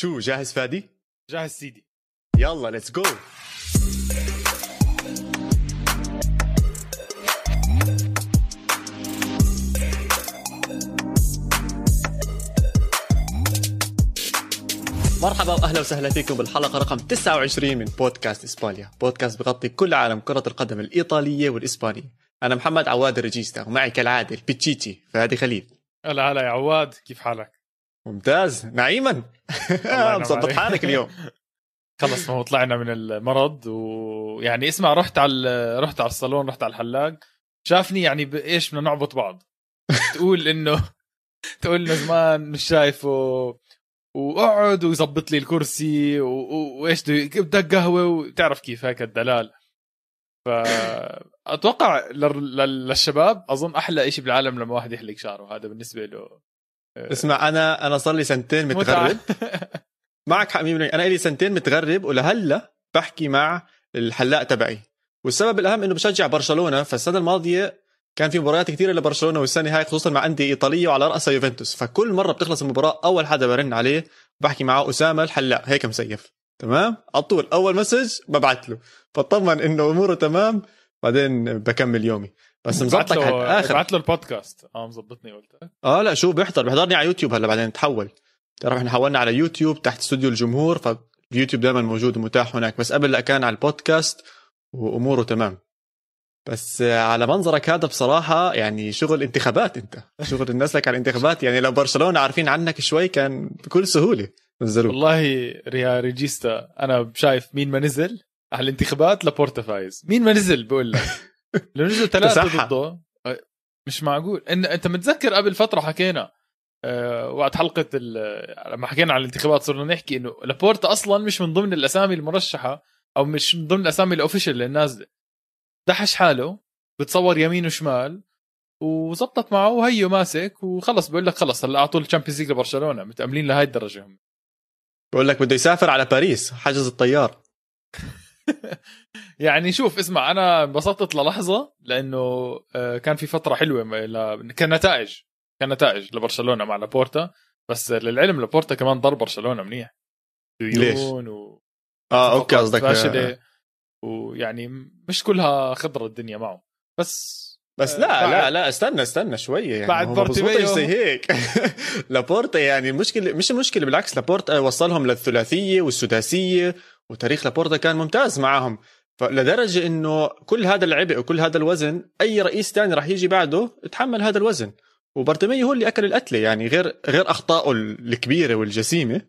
شو جاهز فادي؟ جاهز سيدي يلا let's go مرحبا وأهلا وسهلا فيكم بالحلقة رقم 29 من بودكاست إسبانيا، بودكاست بغطي كل عالم كرة القدم الإيطالية والإسبانية. أنا محمد عواد الرجيستا ومعي كالعادة البيتشيتشي فادي خليل. هلا هلا يا عواد كيف حالك؟ ممتاز. نعيما. ينعم مظبط. حالك اليوم. خلص ما هو طلعنا من المرض ويعني اسمع رحت على رحت على الصالون رحت على الحلاق. شافني يعني بإيش بدنا نعبط بعض. تقول إنه تقول إنه زمان مش شايفه. وأقعد ويظبط لي الكرسي وإيش بدك قهوة وتعرف كيف هيك الدلال. فاتوقع لل- لل- للشباب أظن أحلى شيء بالعالم لما واحد يحلق شعره. هذا بالنسبة له اسمع أنا أنا صار لي سنتين متغرب. معك حق 100% أنا لي سنتين متغرب ولهلا بحكي مع الحلاق تبعي. والسبب الأهم إنه بشجع برشلونة. فالسنة الماضية كان في مباريات كثيره لبرشلونه والسنة هاي خصوصا مع أندية إيطالية وعلى راسها يوفنتوس. فكل مرة بتخلص المباراة أول حدا برن عليه بحكي معه أسامة الحلاق. هيك مسيف. تمام؟ على طول. أول message ببعث له فطمن إنه أموره تمام بعدين بكمل يومي. بس مزبطك على الآخر. بعت له البودكاست. آه مزبطني قلت آه لا شو بيحضر؟ بيحضرني على يوتيوب هلا بعدين تحول. تعرف إحنا حولنا على يوتيوب تحت استوديو الجمهور فاليوتيوب دائما موجود ومتاح هناك. بس قبل لا كان على البودكاست واموره تمام. بس على منظرك هذا بصراحة يعني شغل انتخابات انت. شغل الناس لك على الانتخابات. يعني لو برشلونة عارفين عنك شوي كان بكل سهولة نزلوه والله يا ريجيستا أنا شايف مين ما نزل على الانتخابات لابورتا فايز. مين ما نزل بقول لك. لو نزلوا ثلاثة تصحى. ضده. مش معقول. إن أنت متذكر قبل فترة حكينا آه، وقت حلقة لما حكينا عن الانتخابات صرنا نحكي إنه لابورتا أصلا مش من ضمن الأسامي المرشحة أو مش من ضمن الأسامي ال official اللي نازله دحش حاله بتصور يمين وشمال وزبطت معه وهيو ماسك وخلص. بقول لك خلص هلا اعطوا ال Champions League لبرشلونة متأملين لهي الدرجة هم. بقول لك بده يسافر على باريس حجز الطيار. يعني شوف اسمع أنا انبسطت للحظة لأنه آه، كان في فترة حلوة ل- كنتائج كنتائج لبرشلونة مع لابورتا بس للعلم لابورتا كمان ضرب برشلونة منيح. ليش؟ ديون و آه أوكي قصدك فاشلة. ويعني مش كلها خضرة الدنيا معه بس بس آه، لا بعد- لا لا استنى استنى شوية يعني. بعد بارتيميو. زي هيك. لابورتا يعني المشكلة مش المشكلة بالعكس لابورتا وصلهم للثلاثية والسداسية وتاريخ لابورتا كان ممتاز معهم فلدرجة إنه كل هذا العبء وكل هذا الوزن أي رئيس تاني راح يجي بعده تحمل هذا الوزن. وبارتيميو هو اللي أكل القتله يعني غير غير أخطائه الكبيرة والجسيمة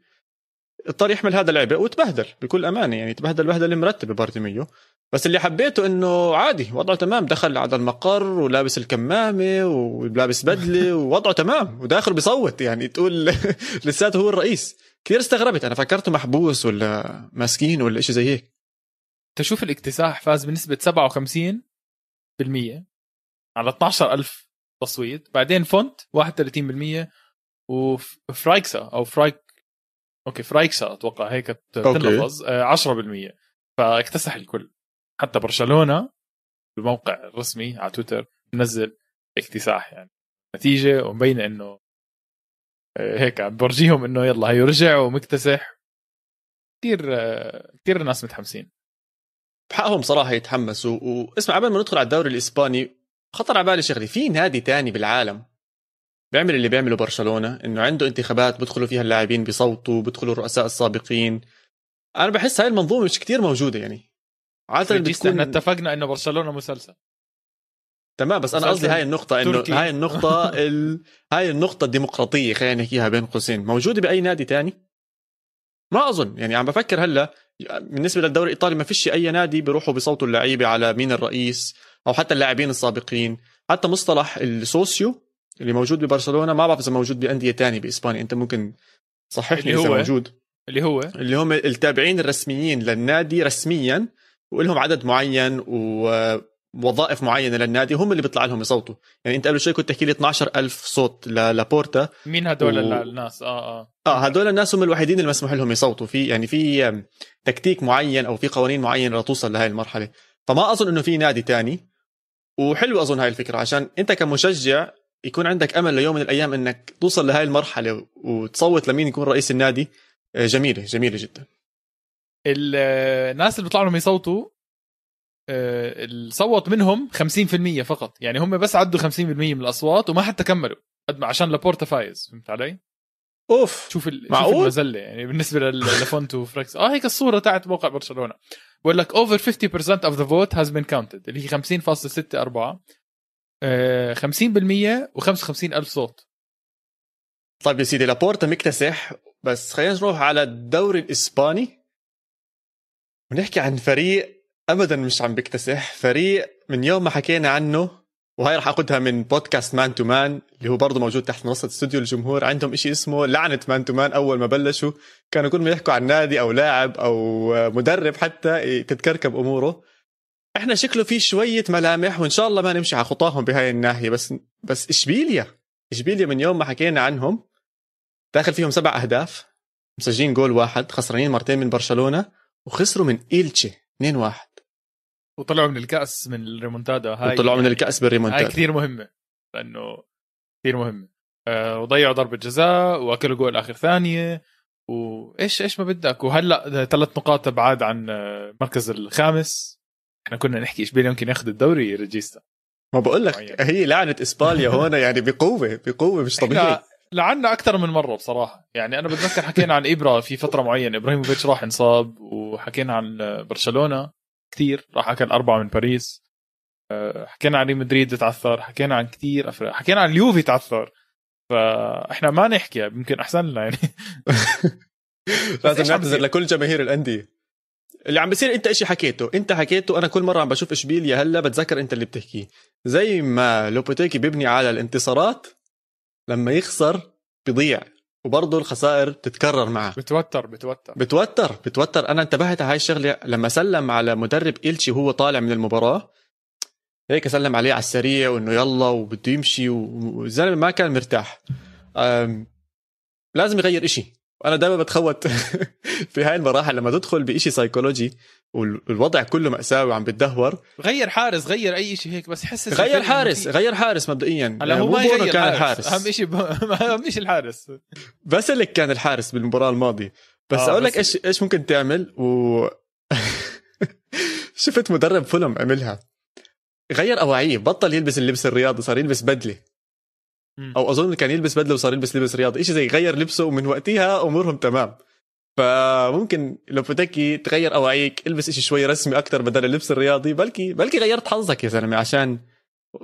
اضطر يحمل هذا العبء وتبهدل بكل أمانة يعني تبهدل بهدله مرتبة بارتيميو بس اللي حبيته إنه عادي وضعه تمام. دخل على المقر ولابس الكمامة ولابس بدلة ووضعه تمام. وداخل بيصوت يعني تقول لساته هو الرئيس. كثير استغربت. أنا فكرته محبوس ولا ماسكين ولا شيء زي هيك. تشوف الاكتساح فاز بنسبة 57% على 12000 تصويت. بعدين فونت 31% وفرايكسا أو فرايك أوكي فرايكسا أتوقع هيك ت- أوكي. تلفظ آه، 10% فاكتسح الكل. حتى برشلونة الموقع الرسمي على تويتر منزل اكتساح يعني. نتيجة ومبينة إنه هيك عم برجيهم إنه يلا هي رجع ومكتسح كثير آه، كثير ناس متحمسين. بحقهم صراحة يتحمسوا واسمع قبل ما ندخل على الدوري الإسباني خطر على بالي شغلة في نادي تاني بالعالم بيعمل اللي بيعمله برشلونة إنه عنده انتخابات بدخلوا فيها اللاعبين بيصوتوا بدخلوا الرؤساء السابقين. أنا بحس هاي المنظومة مش كتير موجودة يعني. عادة ريجيستا إحنا بتكون اتفقنا إنه برشلونة مسلسل. تمام بس أنا قصدي هاي النقطة إنه. هاي النقطة ال... هاي النقطة الديمقراطية خلينا نحكيها بين قوسين موجودة بأي نادي تاني؟ ما أظن يعني عم بفكر هلأ بالنسبة للدوري الإيطالي ما فيش أي نادي بيروحوا بيصوتوا اللعيبة على مين الرئيس أو حتى اللاعبين السابقين حتى مصطلح السوسيو اللي موجود ببرشلونة ما بعرف إذا موجود بأندية تانية بإسبانيا أنت ممكن صححني هو؟ موجود اللي هو اللي هم التابعين الرسميين للنادي رسميا ولهم عدد معين ووظائف معينة للنادي هم اللي بيطلع لهم يصوتوا. يعني أنت قبل شوي كنت تحكي لي 12000 صوت للابورتا مين هدول و- الناس؟ آه آه. آه هدول الناس هم الوحيدين اللي مسموح لهم يصوتوا. في يعني في تكتيك معين أو في قوانين معينة لتوصل لهي المرحلة. فما أظن إنه في نادي تاني. وحلو أظن هاي الفكرة عشان أنت كمشجع يكون عندك أمل ليوم من الأيام إنك توصل لهي المرحلة وتصوت لمين يكون رئيس النادي. آه، جميلة جميلة جدا. الناس اللي بيطلعوا لهم يصوتوا آه، اللي صوت منهم 50% فقط. يعني هم بس عدوا 50% من الأصوات وما حتى كملوا. قد ما عشان لابورتا فايز فهمت علي؟ أوف. شوف ال... شوف معقول؟ المزلة. يعني بالنسبة لل- لفونت وفريكس. آه هيك الصورة تاعت موقع برشلونة. بقول لك over 50% of the vote has been counted اللي هي 50.64 آه 50% و55 ألف صوت. طيب يا سيدي لابورتا مكتسح بس خلينا نروح على الدوري الإسباني. ونحكي عن فريق ابدا مش عم بيكتسح. فريق من يوم ما حكينا عنه وهي رح اخذها من بودكاست مان تو مان اللي هو برضه موجود تحت منصة استوديو الجمهور. عندهم إشي اسمه لعنة مان تو مان. أول ما بلشوا كانوا كل ما يحكوا عن نادي أو لاعب أو مدرب حتى تتكركب أموره. إحنا شكله في شوية ملامح وإن شاء الله ما نمشي على خطاهم بهاي الناحية. بس بس إشبيليا إشبيليا من يوم ما حكينا عنهم داخل فيهم سبع أهداف مسجلين جول واحد خسرانين مرتين من برشلونة وخسروا من إيلتشي 2-1 وطلعوا من الكأس من الريمونتادا. هاي وطلعوا من الكأس هاي بالريمونتادا كثير مهمة لأنه كثير مهمة. آه وضيعوا ضربة جزاء وأكلوا جول آخر ثانية. وايش إيش ما بدك. وهلأ ثلاث نقاط أبعاد عن آه، المركز الخامس. إحنا كنا نحكي اشبيليا يمكن ياخذ الدوري ريجيستا ما بقول. لك هي لعنة إسبانيا هون يعني بقوة بقوة مش طبيعي لعنا أكثر من مرة بصراحة. يعني أنا بتذكر حكينا عن إبرا في فترة معينة. إبراهيموفيتش راح انصاب وحكينا عن برشلونة. كثير. راح أكل أربعة من باريس. أه، حكينا عن ريال مدريد تعثر حكينا عن كثير افرق حكينا عن اليوفي تعثر فإحنا ما نحكي يمكن أحسن لنا يعني. لازم نعتذر؟ لكل جماهير الأندية. اللي عم بيصير أنت إشي حكيته. أنت حكيته أنا كل مرة عم بشوف اشبيليا هلأ بتذكر أنت اللي بتحكيه. زي ما لوبوتيكي بيبني على الانتصارات لما يخسر بيضيع. وبرضه الخسائر تتكرر معه بتوتر بتوتر. بتوتر بتوتر. أنا انتبهت على هاي الشغلة لما سلم على مدرب إلشي وهو طالع من المباراة. هيك سلم عليه على السريع وإنه يلا وبده يمشي والزلمة ما كان مرتاح. لازم يغير إشي. وأنا دائما بتخوت في هاي المراحل لما تدخل بإشي سايكولوجي والوضع كله مأساوي وعم بتدهور. غير حارس غير أي شيء هيك بس حس غير حارس غير حارس مبدئيا. هلا هو مو ما يغير كان الحارس. أهم شيء ب... اهم شيء الحارس. باسلك كان الحارس بالمباراة الماضية. بس آه، أقول لك إيش إيش ممكن تعمل؟ و شفت مدرب فولم عملها. غير أواعيه بطل يلبس اللبس الرياضي صار يلبس بدلة. أو أظن كان يلبس بدلة وصار يلبس لبس رياضي. شيء زي غير لبسه ومن وقتها أمورهم تمام. فممكن لو فتكي تغير أواعيك إلبس شيء شوي رسمي أكثر بدل اللبس الرياضي. بلكي بلكي غيرت حظك يا زلمة عشان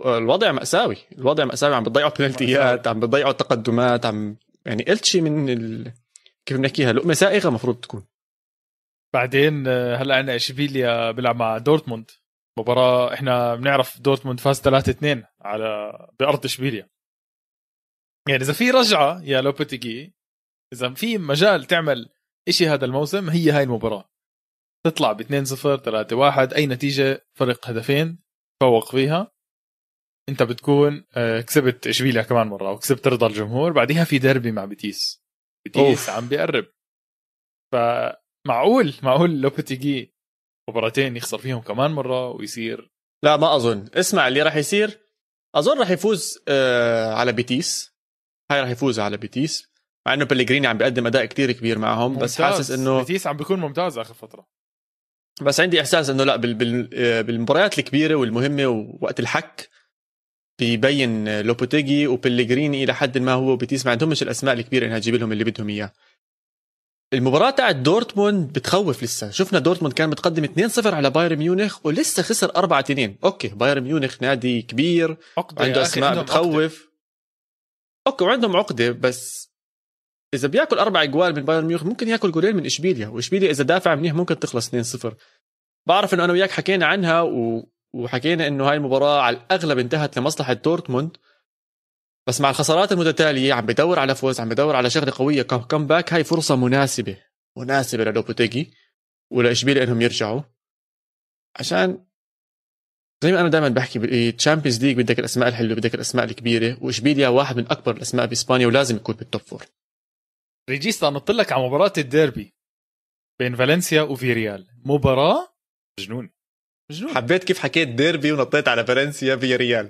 الوضع مأساوي. الوضع مأساوي عم بتضيعوا بنالتيات عم بتضيعوا تقدمات عم يعني قلت شيء من ال... كيف بنحكيها لقمة سائغة المفروض تكون. بعدين آه، هلأ عندنا إشبيليا بيلعب مع دورتموند. مباراة إحنا بنعرف دورتموند فاز 3-2 على بأرض إشبيليا. يعني إذا في رجعة يا لوبوتيجي إذا في مجال تعمل إشي هذا الموسم هي هاي المباراة. تطلع ب 2-0 3-1 أي نتيجة فرق هدفين تفوق فيها. أنت بتكون آه، كسبت إشبيليا كمان مرة وكسبت رضا الجمهور بعديها في ديربي مع بيتيس. بيتيس. عم بيقرب. فمعقول معقول لوبوتيجي مباراتين يخسر فيهم كمان مرة ويصير. لا ما أظن. اسمع اللي راح يصير. أظن راح يفوز آه على بيتيس. هاي راح يفوز على بيتيس. مع إنه بيليغريني عم بيقدم أداء كتير كبير معهم بس ممتاز. حاسس إنه بيتيس عم بيكون ممتاز آخر فترة. بس عندي إحساس إنه لا بال بال آه، بالمباريات الكبيرة والمهمة ووقت الحك بيبين لوبوتيجي وبيليغريني إلى حد ما هو وبيتيس ما عندهمش الأسماء الكبيرة إنها تجيب لهم اللي بدهم إياه. المباراة تاعت دورتموند بتخوف لسه. شفنا دورتموند كان متقدم 2-0 على بايرن ميونخ ولسه خسر 4-2 أوكي بايرن ميونخ نادي كبير عنده أسماء عندهم عقدة. بتخوف أوكي وعندهم عقدة بس إذا بياكل أربع إجوال من بايرن ميونخ ممكن ياكل جولين من إشبيليا وإشبيليا إذا دافع منيح ممكن تخلص 2-0 بعرف إنه أنا وياك حكينا عنها و... وحكينا إنه هاي المباراة على الأغلب انتهت لمصلحة دورتموند. بس مع الخسارات المتتالية عم بدور على فوز عم بدور على شغلة قوية comeback هاي فرصة مناسبة مناسبة للوبوتيجي ولإشبيليا إنهم يرجعوا. عشان زي ما أنا دائما بحكي بال Champions League بدك الأسماء الحلوة بدك الأسماء الكبيرة وإشبيليا واحد من أكبر الأسماء بإسبانيا ولازم يكون بال top four ريجيستا نط لك على مباراة الديربي بين فالنسيا وفيريال مباراة مجنون مجنون حبيت كيف حكيت ديربي ونطيت على فالنسيا فياريال.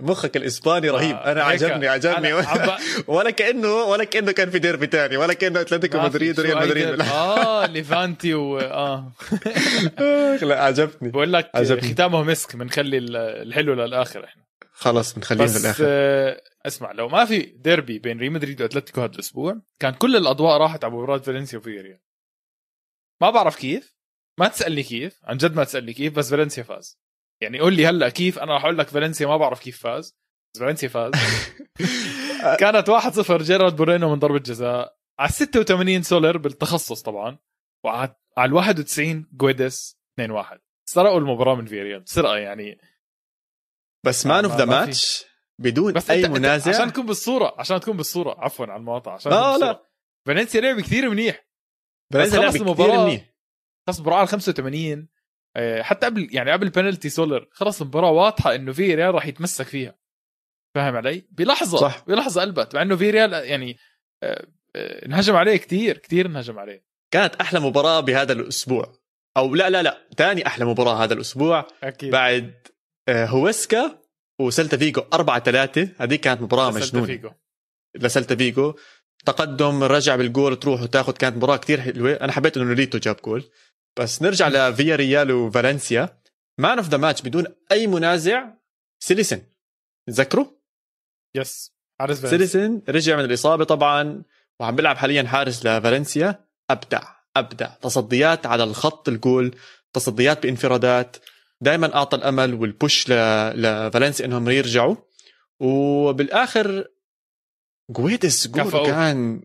مخك الإسباني رهيب. آه، أنا عجبني عجبني أنا عم ب- ولا كانه ولا كأنه كان في ديربي تاني. ولا كأنه أتلتيكو مدريد وريال؟ مدريد. آه ليفانتي و آه. لا عجبني. بقول لك عجبني. ختامه مسك بنخلي ال- الحلو للآخر إحنا. خلص بنخليه في بس آه اسمع لو ما في ديربي بين ريال مدريد وأتلتيكو هذا الأسبوع كان كل الأضواء راحت على مباراة فالنسيا وفياريال ما بعرف كيف. ما تسألني كيف. عن جد ما تسألني كيف بس فالنسيا فاز. يعني قول لي هلا كيف. أنا راح أقول لك فالنسيا ما بعرف كيف فاز. بس فالنسيا فاز. كانت 1-0 جيرارد بورينو من ضربة جزاء. على 86 سولر بالتخصص طبعا. وعلى على 91 جويدس 2-1 سرقوا المباراة من فياريال سرقة يعني. بس man of the. match بدون بس أي منازع عشان تكون بالصورة عشان تكون بالصورة عفوا على المقاطعة عشان آه، لا. بالصورة. فالنسيا لعب كثير منيح بس بس خلص كثير. منيح خلص المباراه على 85 آه، حتى قبل يعني قبل بنالتي سولر خلص المباراة واضحة إنه فياريال راح يتمسك فيها فاهم علي؟ بلحظة صح. بلحظة قلبت مع إنه في ريال يعني آه، آه، انهجم عليه كثير كثير انهجم عليه كانت أحلى مباراة بهذا الأسبوع أو لا لا لا ثاني أحلى مباراة هذا الأسبوع أكيد بعد هوسكا وسلتا فيجو 4 3 هذيك كانت مباراة مجنونة. فيجو. لسلتا فيجو. تقدم رجع بالجول تروح وتاخذ كانت مباراة كتير حلوة. أنا حبيت إنه نوريتو جاب جول. بس نرجع لفياريال وفالنسيا. man of the match بدون أي منازع سيليسن تذكروا يس حارس. سيليسن رجع من الإصابة طبعا وعم بيلعب حاليا حارس لفالنسيا. أبدع أبدع. تصديات على الخط الجول تصديات بانفرادات. دائما أعطى الأمل وال push ل... لفالنسيا إنهم يرجعوا. وبالآخر جويدس جول. كان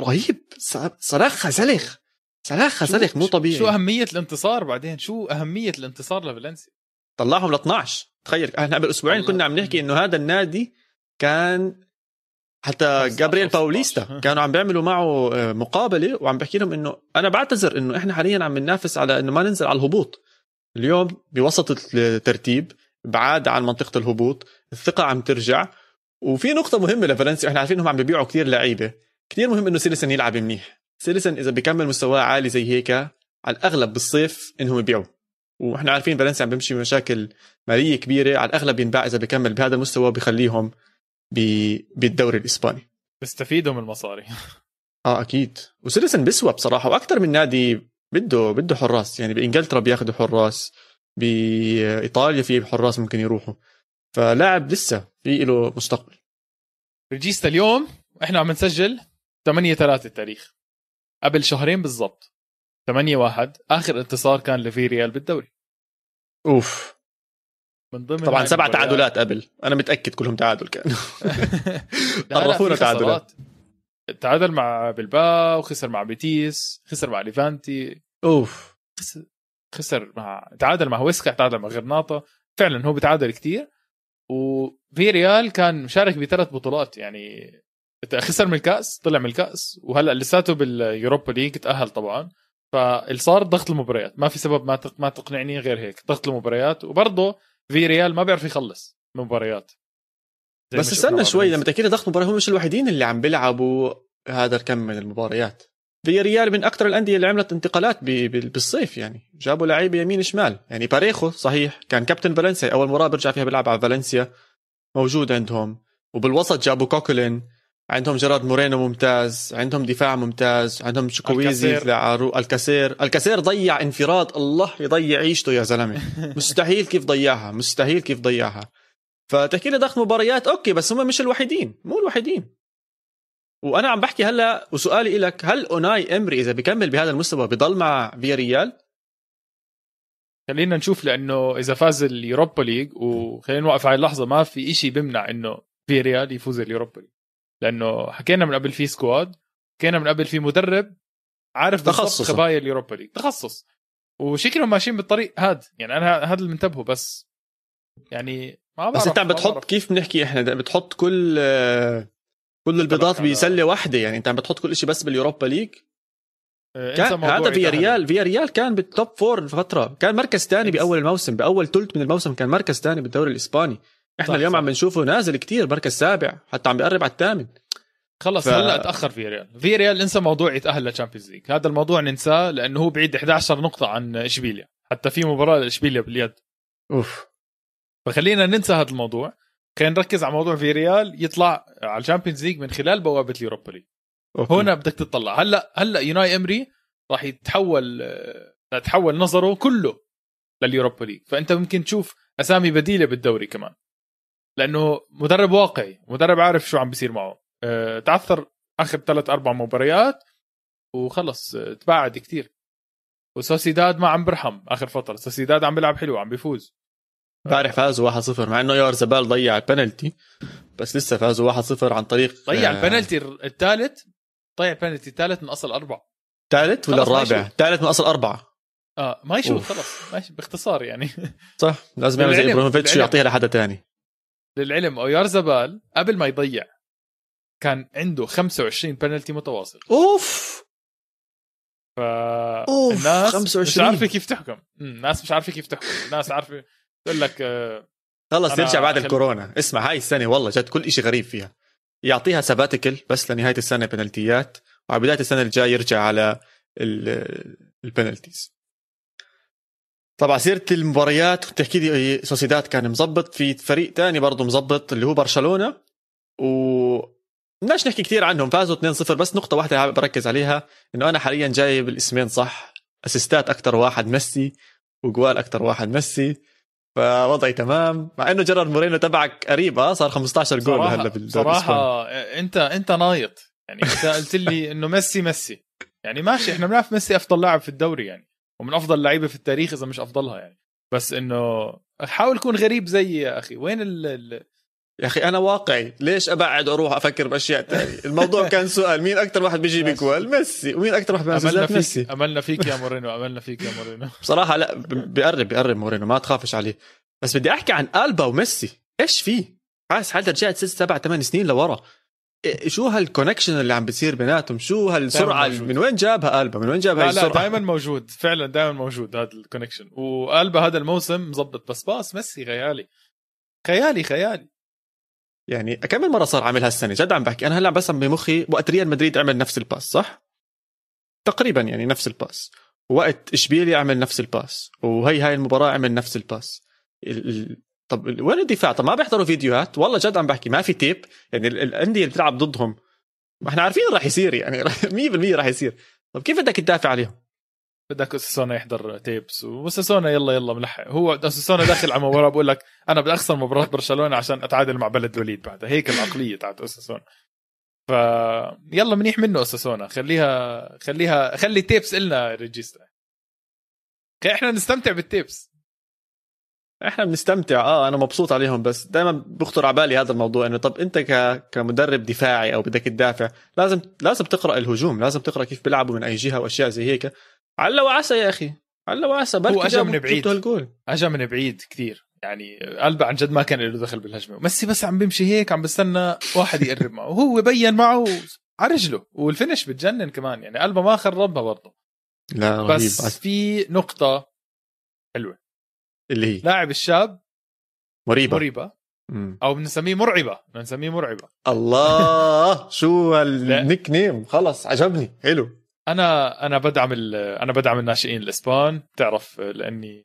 رهيب. ص- صراخة سلخ. صراخة شو- سلخ مو طبيعي. شو أهمية الانتصار بعدين؟ شو أهمية الانتصار لفالنسيا؟ طلعهم ل 12 تخيل إحنا قبل أسبوعين. كنا عم نحكي إنه هذا النادي كان حتى 15 جابرييل 16. باوليستا كانوا عم بيعملوا معه آه، مقابلة وعم بحكي لهم إنه أنا بعتذر إنه إحنا حاليا عم ننافس على إنه ما ننزل على الهبوط. اليوم بوسط الترتيب بعاد عن منطقة الهبوط الثقة عم ترجع وفي نقطة مهمة لفالنسيا إحنا عارفين إنهم عم بيبيعوا كثير لعيبة. كثير مهم إنه سيليسن يلعب منيح. سيليسن إذا بيكمل مستواه عالي زي هيك على الأغلب بالصيف إنهم يبيعوا. وإحنا عارفين فالنسيا عم بيمشي بمشاكل مالية كبيرة على الأغلب بينباع إذا بيكمل بهذا المستوى بخليهم بالدوري الإسباني. بيستفيدوا من المصاري. آه أكيد. وسيليسن بيسوى بصراحة وأكثر من نادي بده بده حراس. يعني بإنجلترا بياخذوا حراس بإيطاليا في حراس ممكن يروحوا. فلاعب لسه في له مستقبل. ريجيستا اليوم إحنا عم نسجل 8 3 التاريخ. قبل شهرين بالضبط. 8 1 آخر انتصار كان لفي ريال بالدوري. أوف. من ضمن طبعا سبع. تعادلات قبل. أنا متأكد كلهم تعادل كانوا عرفونا تعادلات. تعادل مع بلباو خسر مع بيتيس خسر مع ليفانتي. أوف. خسر- خسر مع تعادل مع هويسكا تعادل مع غرناطة. فعلا هو بتعادل كتير. وفي ريال كان مشارك بثلاث بطولات يعني خسر من الكأس طلع من الكأس. وهلأ لساته باليوروبا ليج تأهل طبعا. فصار ضغط المباريات. ما في سبب ما ما تقنعني غير هيك ضغط المباريات. وبرضه في ريال ما بيعرف يخلص مباريات. بس استنى شوي. لما تحكي ضغط مباراة هم مش الوحيدين اللي عم بيلعبوا هذا الكم من المباريات. في ريال من أكثر الأندية اللي عملت انتقالات بالصيف يعني. جابوا لعيبة يمين شمال. يعني باريخو صحيح كان كابتن فالنسيا. أول مباراه برجع فيها بيلعب على فالنسيا. موجود عندهم. وبالوسط جابوا كوكولين. عندهم جيرارد مورينو ممتاز. عندهم دفاع ممتاز. عندهم تشكويزي الكاسير. لعرو الكاسير. الكاسير ضيع انفراد الله يضيع عيشته يا زلمة. مستحيل كيف ضيعها. مستحيل كيف ضيعها. فتحكي لي ضغط مباريات okay بس هم مش الوحيدين مو الوحيدين. وأنا عم بحكي هلأ وسؤالي لك هل أوناي إيمري إذا بيكمل بهذا المستوى بضل مع فياريال خلينا نشوف لأنه إذا فاز اليوروبا ليج وخلينا نوقف على اللحظة ما في إشي بيمنع إنه فياريال يفوز ال Europa League. لأنه حكينا من قبل في squad حكينا من قبل في مدرب عارف تخصصه. خبايا ال Europa League. تخصص. وشكلهم ماشيين بالطريق هاد يعني أنا هذا اللي منتبهه بس يعني ما بس انت عم بتحط. كيف بنحكي إحنا؟ بتحط كل كل البيضات بسله واحدة يعني. انت عم بتحط كل شيء بس بال Europa League؟ آه، كان هذا فيا. ريال فياريال كان بال top four فتره كان مركز ثاني بأول الموسم بأول ثلث من الموسم كان مركز ثاني بالدوري الإسباني. إحنا صح، اليوم صح. عم نشوفه نازل كتير مركز سابع حتى عم بيقرب على الثامن. خلص ف- هلا تأخر فياريال فياريال انسى موضوع يتأهل لل Champions League. هذا الموضوع ننساه لأنه هو بعيد 11 نقطة عن إشبيليا. حتى في مباراة لإشبيليا باليد. أوف. فخلينا ننسى هذا الموضوع. خلينا نركز على موضوع فياريال يطلع على ال Champions League من خلال بوابة ال Europa League. هنا بدك تطلع. هلا هلا يوناي إمري راح يتحول راح يتحول نظره كله لليوروبا ليج. فأنت ممكن تشوف أسامي بديلة بالدوري كمان. لأنه مدرب واقعي مدرب عارف شو عم بيصير معه. أه تعثر آخر ثلاث أربع مباريات وخلص تباعد كتير. وسوسيداد ما عم برحم آخر فترة. سوسيداد عم بيلعب حلو عم بيفوز. امبارح فازوا 1-0 مع إنه يار زبال ضيع البنالتي بس لسه فازوا 1-0 عن طريق ضيع البنالتي الثالث ضيع البنالتي الثالث من أصل اربعه ثالث ولا الرابع؟ ثالث من أصل أربعة. آه ما يشوف خلص ماشي باختصار يعني. صح لازم يعمل زي إبراهيموفيتش ويعطيها لحدا تاني. للعلم أويار زبال قبل ما يضيع كان عنده 25 بنالتي متواصل. أوف. فالناس 25 مش عارفه كيف تحكم. الناس مش عارفه كيف تحكم. الناس عارفه تقول لك آه، خلص يرجع بعد الكورونا. اسمع هاي السنة والله جد كل شيء غريب فيها. يعطيها سباتيكل بس لنهاية السنة بنالتيات وعلى بداية السنة الجاية يرجع على البنالتيز طبعا سيره المباريات تحكي لي سوسيداد كان مظبط. في فريق تاني برضه مظبط اللي هو برشلونة. و بدناش نحكي كثير عنهم. فازوا 2-0 بس نقطة واحدة بركز عليها إنه أنا حاليا جايب الاسمين صح. assist ات أكثر واحد ميسي وجوال أكثر واحد ميسي. فوضعي تمام. مع إنه جيرارد مورينو تبعك قريب آه صار 15 جول هلا بالدوري صراحة انت أنت نايط. يعني أنت قلت لي إنه ميسي ميسي. يعني ماشي إحنا بنعرف ميسي أفضل لاعب في الدوري يعني ومن أفضل لعيبة في التاريخ إذا مش أفضلها يعني. بس إنه حاول كون غريب زي يا أخي. وين ال يا أخي أنا واقعي. ليش أبعد أروح أفكر بأشياء ثانية الموضوع كان سؤال. مين أكثر واحد بيجيب جوال ميسي. ومين أكثر واحد أملنا فيك ميسي. أملنا فيك يا مورينو أملنا فيك يا مورينو بصراحة لا بيقرب بيقرب مورينو ما تخافش عليه. بس بدي أحكي عن ألبا وميسي. إيش فيه حاسس حالتك رجعت ست سبع ثمان سنين لورا؟ إيه، شو هال connection اللي عم بتصير بيناتهم؟ شو هالسرعة من وين جابها ألبا؟ من وين جابها لا السرعه لا دائما موجود. فعلا دائما موجود هذا ال connection وألبا هذا الموسم مظبط بس pass ميسي خيالي. خيالي خيالي. يعني كم مرة صار عامل هالسنة؟ جد عم بحكي. أنا هلأ بس بمخي وقت ريال مدريد عمل نفس الباس صح؟ تقريبا يعني نفس ال pass وقت إشبيلي عمل نفس ال pass وهي هاي المباراة عمل نفس ال pass طب وين الدفاع؟ طب ما بيحضروا فيديوهات. والله جد عم بحكي ما في tape يعني الأندية اللي بتلعب ضدهم ما إحنا عارفين راح يصير يعني. 100% راح يصير. طب كيف بدك تدافع عليهم؟ بدك اوساسونا يحضر tapes واوساسونا يلا يلا ملحق. هو اوساسونا داخل على مباراة بقول لك أنا بدي أخسر مباراة برشلونة عشان أتعادل مع بلد وليد بعدها هيك العقلية تاعت اوساسونا ف يلا منيح منه اساسونا خليها خليها خلي تيبس إلنا ريجيستا إحنا نستمتع بالتيبس إحنا بنستمتع. آه أنا مبسوط عليهم بس دائما بخطر على بالي هذا الموضوع إنه طب أنت ك... كمدرب دفاعي أو بدك تدافع لازم لازم تقرأ الهجوم لازم تقرأ كيف بيلعبوا من أي جهة وأشياء زي هيك. على وعسى يا أخي. على وعسى هو اجى من بعيد. اجى من بعيد كثير. يعني قلبه عن جد ما كان له دخل بالهجمة. ميسي بس عم بيمشي هيك عم بستنى واحد يقرب معه. وهو بين معه على رجله. وال finish بتجنن كمان. يعني قلبه ما خربها برضه. لا رهيب. بس في نقطة حلوة. اللي هي؟ لاعب الشاب مريبة. مريبة. أو بنسميه مرعبة. بنسميه مرعبة. الله! شو ال nickname. خلص عجبني. حلو. أنا أنا بدعم أنا بدعم الناشئين الاسبان بتعرف لأني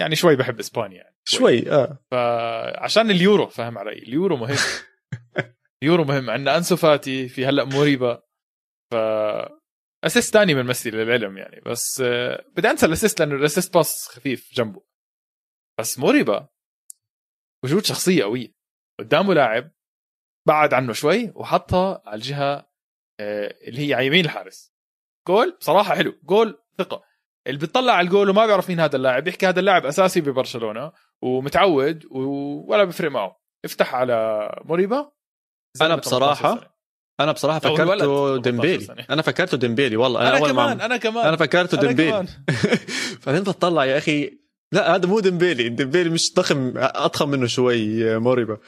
يعني شوي بحب اسبانيا يعني شوي, شوي آه. فعشان اليورو فاهم علي اليورو مهم. اليورو مهم. عندنا أنسو فاتي في هلأ مريبه ف assist ثاني من ميسي للعلم يعني. بس بدي أنسى ال assist لأنه ال assist pass خفيف جنبه. بس مريبه وجود شخصية قوية. قدامه لاعب بعد عنه شوي وحطها على الجهة آه، اللي هي على يمين الحارس. جول بصراحة حلو. جول ثقة. اللي بيطلع على الجول وما بيعرف مين هذا اللاعب بيحكي هذا اللاعب أساسي ببرشلونة ومتعود ولا بيفرق معه. افتح على موريبا أنا بصراحه أنا بصراحة فكرته ديمبيلي. أنا فكرته ديمبيلي والله. أنا, أنا أول كمان أنا كمان. أنا فكرته ديمبيلي. بعدين بتطلع يا أخي لا هذا مو ديمبيلي. ديمبيلي مش ضخم أضخم منه شوي موريبا.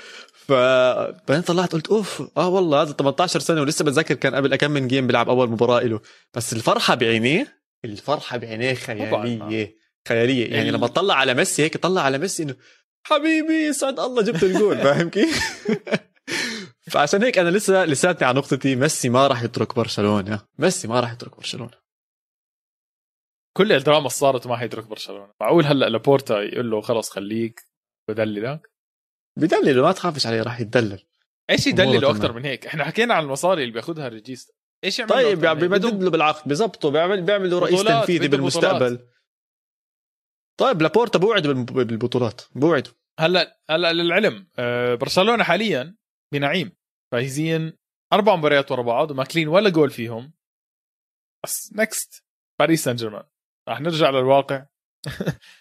فبعدين طلعت قلت أوف آه والله هذا 18 سنة ولسه بتذكر كان قبل كم من game بيلعب أول مباراة له. بس الفرحة بعينيه الفرحة بعينيه خيالية خيالية. يعني لما طلع على ميسي هيك طلع على ميسي إنه حبيبي يسعد الله جبت الجول فاهم كيف؟ فعشان هيك أنا لسه لساتني على نقطتي ميسي ما راح يترك برشلونة. ميسي ما راح يترك برشلونة. كل الدراما اللي صارت ما حيترك برشلونة. معقول هلأ لابورتا يقول له خلص خليك بدللك بدلله ما تخافش عليه راح يتدلل. إيش يدلله. أكثر من هيك؟ إحنا حكينا عن المصاري اللي بياخذها الريجيستا إيش يعمل طيب يعني بيمدد له بالعقد بيزبطه بيعمل بيعملوا رئيس بطولات، تنفيذي بالمستقبل. طيب لابورتا بوعد بالب- بالبطولات بوعد هلأ هلأ للعلم آه، برشلونة حاليا بنعيم. فايزين أربع مباريات ورا بعض وماكلين ولا جول فيهم. بس نكست باريس سان جيرمان راح نرجع للواقع.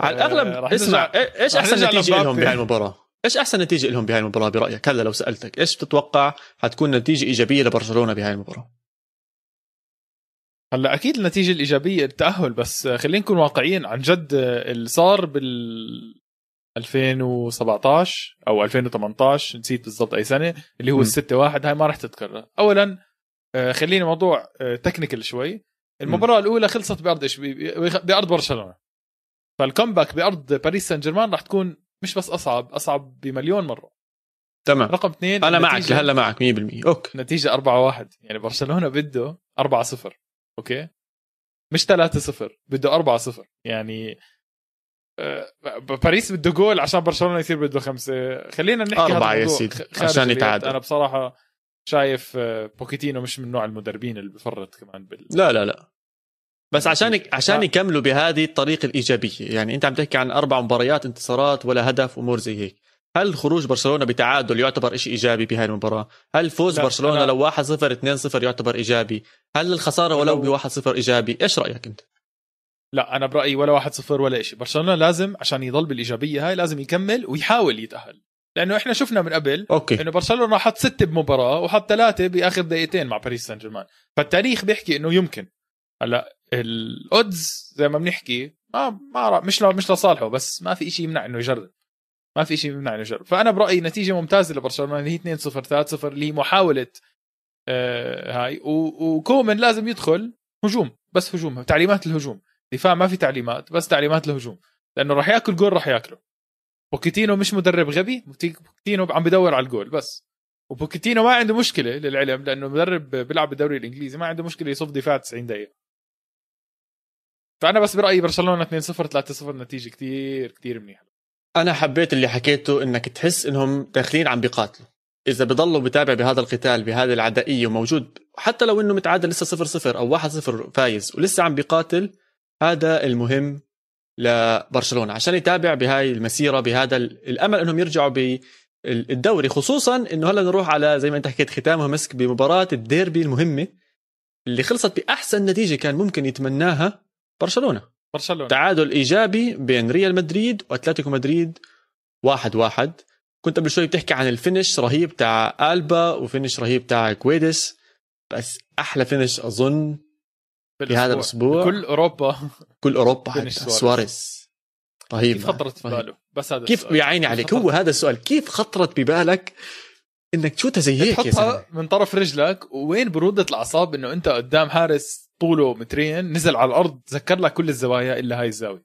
على الأغلب آه، اسمع إيه- إيش أحسن نتيجة لهم. بهاي المباراه إيش أحسن نتيجة لهم بهاي المباراه برأيك؟ هلا لو سألتك إيش بتتوقع حتكون نتيجة إيجابية لبرشلونة بهاي المباراة؟ هلا أكيد النتيجة الإيجابية التأهل بس آه، خلينا نكون واقعيين عن جد آه، اللي صار بال 2017 أو 2018 نسيت بالضبط أي سنة اللي هو. الستة واحد هاي ما راح تتكرر. اولا آه، خلينا موضوع تكنيكال شوي. المباراة الأولى خلصت بأرض بأرض برشلونة. فال comeback بأرض باريس سان جيرمان راح تكون مش بس أصعب أصعب بمليون مرة. تمام. رقم اثنين أنا معك لهلا معك 100% أوكي. نتيجة 4 1 يعني برشلونة بده 4 0 أوكي؟ مش 3 0 بده 4 0 يعني آه، باريس بده جول عشان برشلونة يصير بده خمسة. خلينا نحكي هذا أربعة يا سيدي، عشان. يتعادل. أنا بصراحة شايف آه، بوكيتينو مش من نوع المدربين اللي بفرط كمان بال لا لا لا. بس عشان نتيجة. عشان لا. يكملوا بهذه الطريقة الإيجابية يعني أنت عم تحكي عن أربع مباريات انتصارات ولا هدف امور زي هيك هل خروج برشلونة بتعادل يعتبر شيء إيجابي بهاي المباراة؟ هل فوز برشلونة لو 1-0 2-0 يعتبر إيجابي؟ هل الخسارة ولو ب لو- 1-0 إيجابي؟ إيش رأيك أنت؟ لا أنا برأيي ولا 1 0 ولا شيء برشلونة لازم عشان يضل بالإيجابية هاي لازم يكمل ويحاول يتأهل لأنه إحنا شفنا من قبل أوكي إنه برشلونة حط ستة بمباراة وحط ثلاثة بآخر دقيقتين مع باريس سان جيرمان فالتاريخ بيحكي إنه يمكن هلأ ال odds زي ما بنحكي ما ما مش مش لصالحه بس ما في شيء يمنع إنه يجرب. ما في شيء يمنع إنه يجرب. فأنا برأيي نتيجة ممتازة لبرشلونة اللي هي 2 0 3 0 اللي هي محاولة آه هاي. وكومن لازم يدخل هجوم بس هجوم تعليمات الهجوم. دفاع ما في تعليمات بس تعليمات الهجوم. لأنه راح ياكل جول راح ياكله. بوكيتينو مش مدرب غبي بوكيتينو عم بدور على الجول بس. وبوكيتينو ما عنده مشكلة للعلم لأنه مدرب بيلعب بالدوري الإنجليزي ما عنده مشكلة يصف دفاع 90 دقيقة. فأنا بس برأيي برشلونة 2 0 3 0 نتيجة كتير كتير منيحة. أنا حبيت اللي حكيته إنك تحس إنهم داخلين عم بيقاتلوا. إذا بضلوا بتابع بهذا القتال بهذه العدائية وموجود حتى لو إنه متعادل لسه 0 0 أو 1 0 فايز ولسه عم بيقاتل هذا المهم لبرشلونة. عشان يتابع بهاي المسيرة بهذا ال- الأمل إنهم يرجعوا بالدوري خصوصا إنه هلأ نروح على زي ما أنت حكيت ختامها مسك بمباراة الديربي المهمة اللي خلصت بأحسن نتيجة كان ممكن يتمناها برشلونة. برشلونة. تعادل إيجابي بين ريال مدريد وأتلتيكو مدريد واحد واحد. كنت قبل شوي بتحكي عن ال finish رهيب تاع ألبا و finish رهيب تاع كويدس بس أحلى finish أظن بهذا الأسبوع. كل أوروبا. كل أوروبا حتى. سواريز. رهيب. كيف خطرت في رهيب. باله؟ بس هذا كيف. يا عيني عليك؟ هو هذا السؤال. كيف خطرت ببالك إنك تشوتها زي هيك تحطها من طرف رجلك وين برودة الأعصاب إنه أنت قدام حارس طوله مترين نزل على الأرض ذكر لك كل الزوايا إلا هاي الزاوية.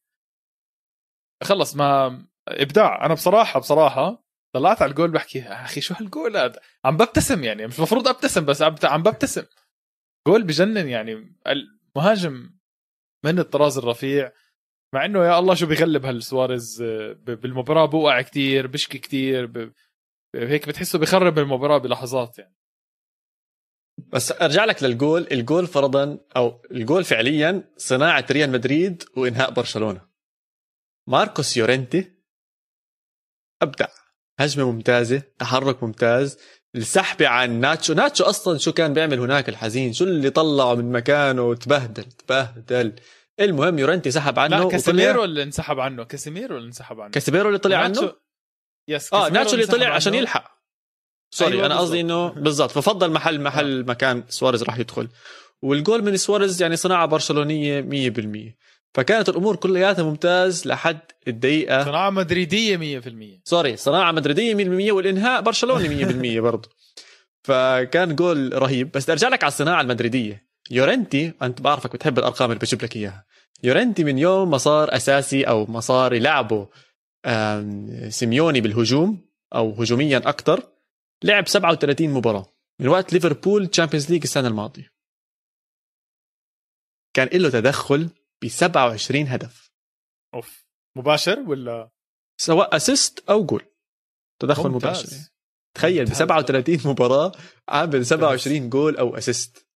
خلص ما إبداع. أنا بصراحة بصراحة طلعت على الجول بحكي يا أخي شو هالجول هذا؟ عم ببتسم يعني مش المفروض أبتسم بس عم ببتسم. جول بجنن يعني المهاجم من الطراز الرفيع. مع إنه يا الله شو بيغلب هالسواريز بالمباراة بوقع كتير بشكي كتير. هيك بتحسه بخرب المباراة بلحظات يعني. بس أرجع لك لل goal. ال goal فرضا أو الجول فعليا صناعة ريال مدريد وإنهاء برشلونة. ماركوس يورنتي أبدع. هجمة ممتازة تحرك ممتاز. السحبه عن ناتشو. ناتشو أصلا شو كان بيعمل هناك الحزين؟ شو اللي طلعه من مكانه؟ تبهدل تبهدل. المهم يورنتي سحب عنه. لا وطلع- كاسيميرو اللي انسحب عنه. كاسيميرو اللي انسحب عنه. كاسيميرو اللي طلع ناتشو- عنه؟ yes آه ناتشو اللي طلع عشان. يلحق. sorry أيوة أنا قصدي إنه بالضبط. ففضل محل محل مكان سواريز راح يدخل. والجول من سواريز يعني صناعة برشلونية 100% فكانت الأمور كلياتها ممتاز لحد الدقيقة صناعة مدريدية 100% sorry صناعة مدريدية 100% والإنهاء برشلوني 100% برضه فكان جول رهيب. بس أرجع لك على الصناعة المدريدية. يورنتي أنت بعرفك بتحب الأرقام اللي بجيب لك إياها. يورنتي من يوم ما صار أساسي أو ما صار يلعبه سيميوني بالهجوم أو هجوميا أكثر لعب 37 مباراة. من وقت ليفربول Champions League السنة الماضية. كان له تدخل ب 27 هدف. أوف. مباشر ولا؟ سواء assist أو جول تدخل ممتاز. مباشر. تخيل ب ممتاز. 37 مباراة عامل 27 جول أو assist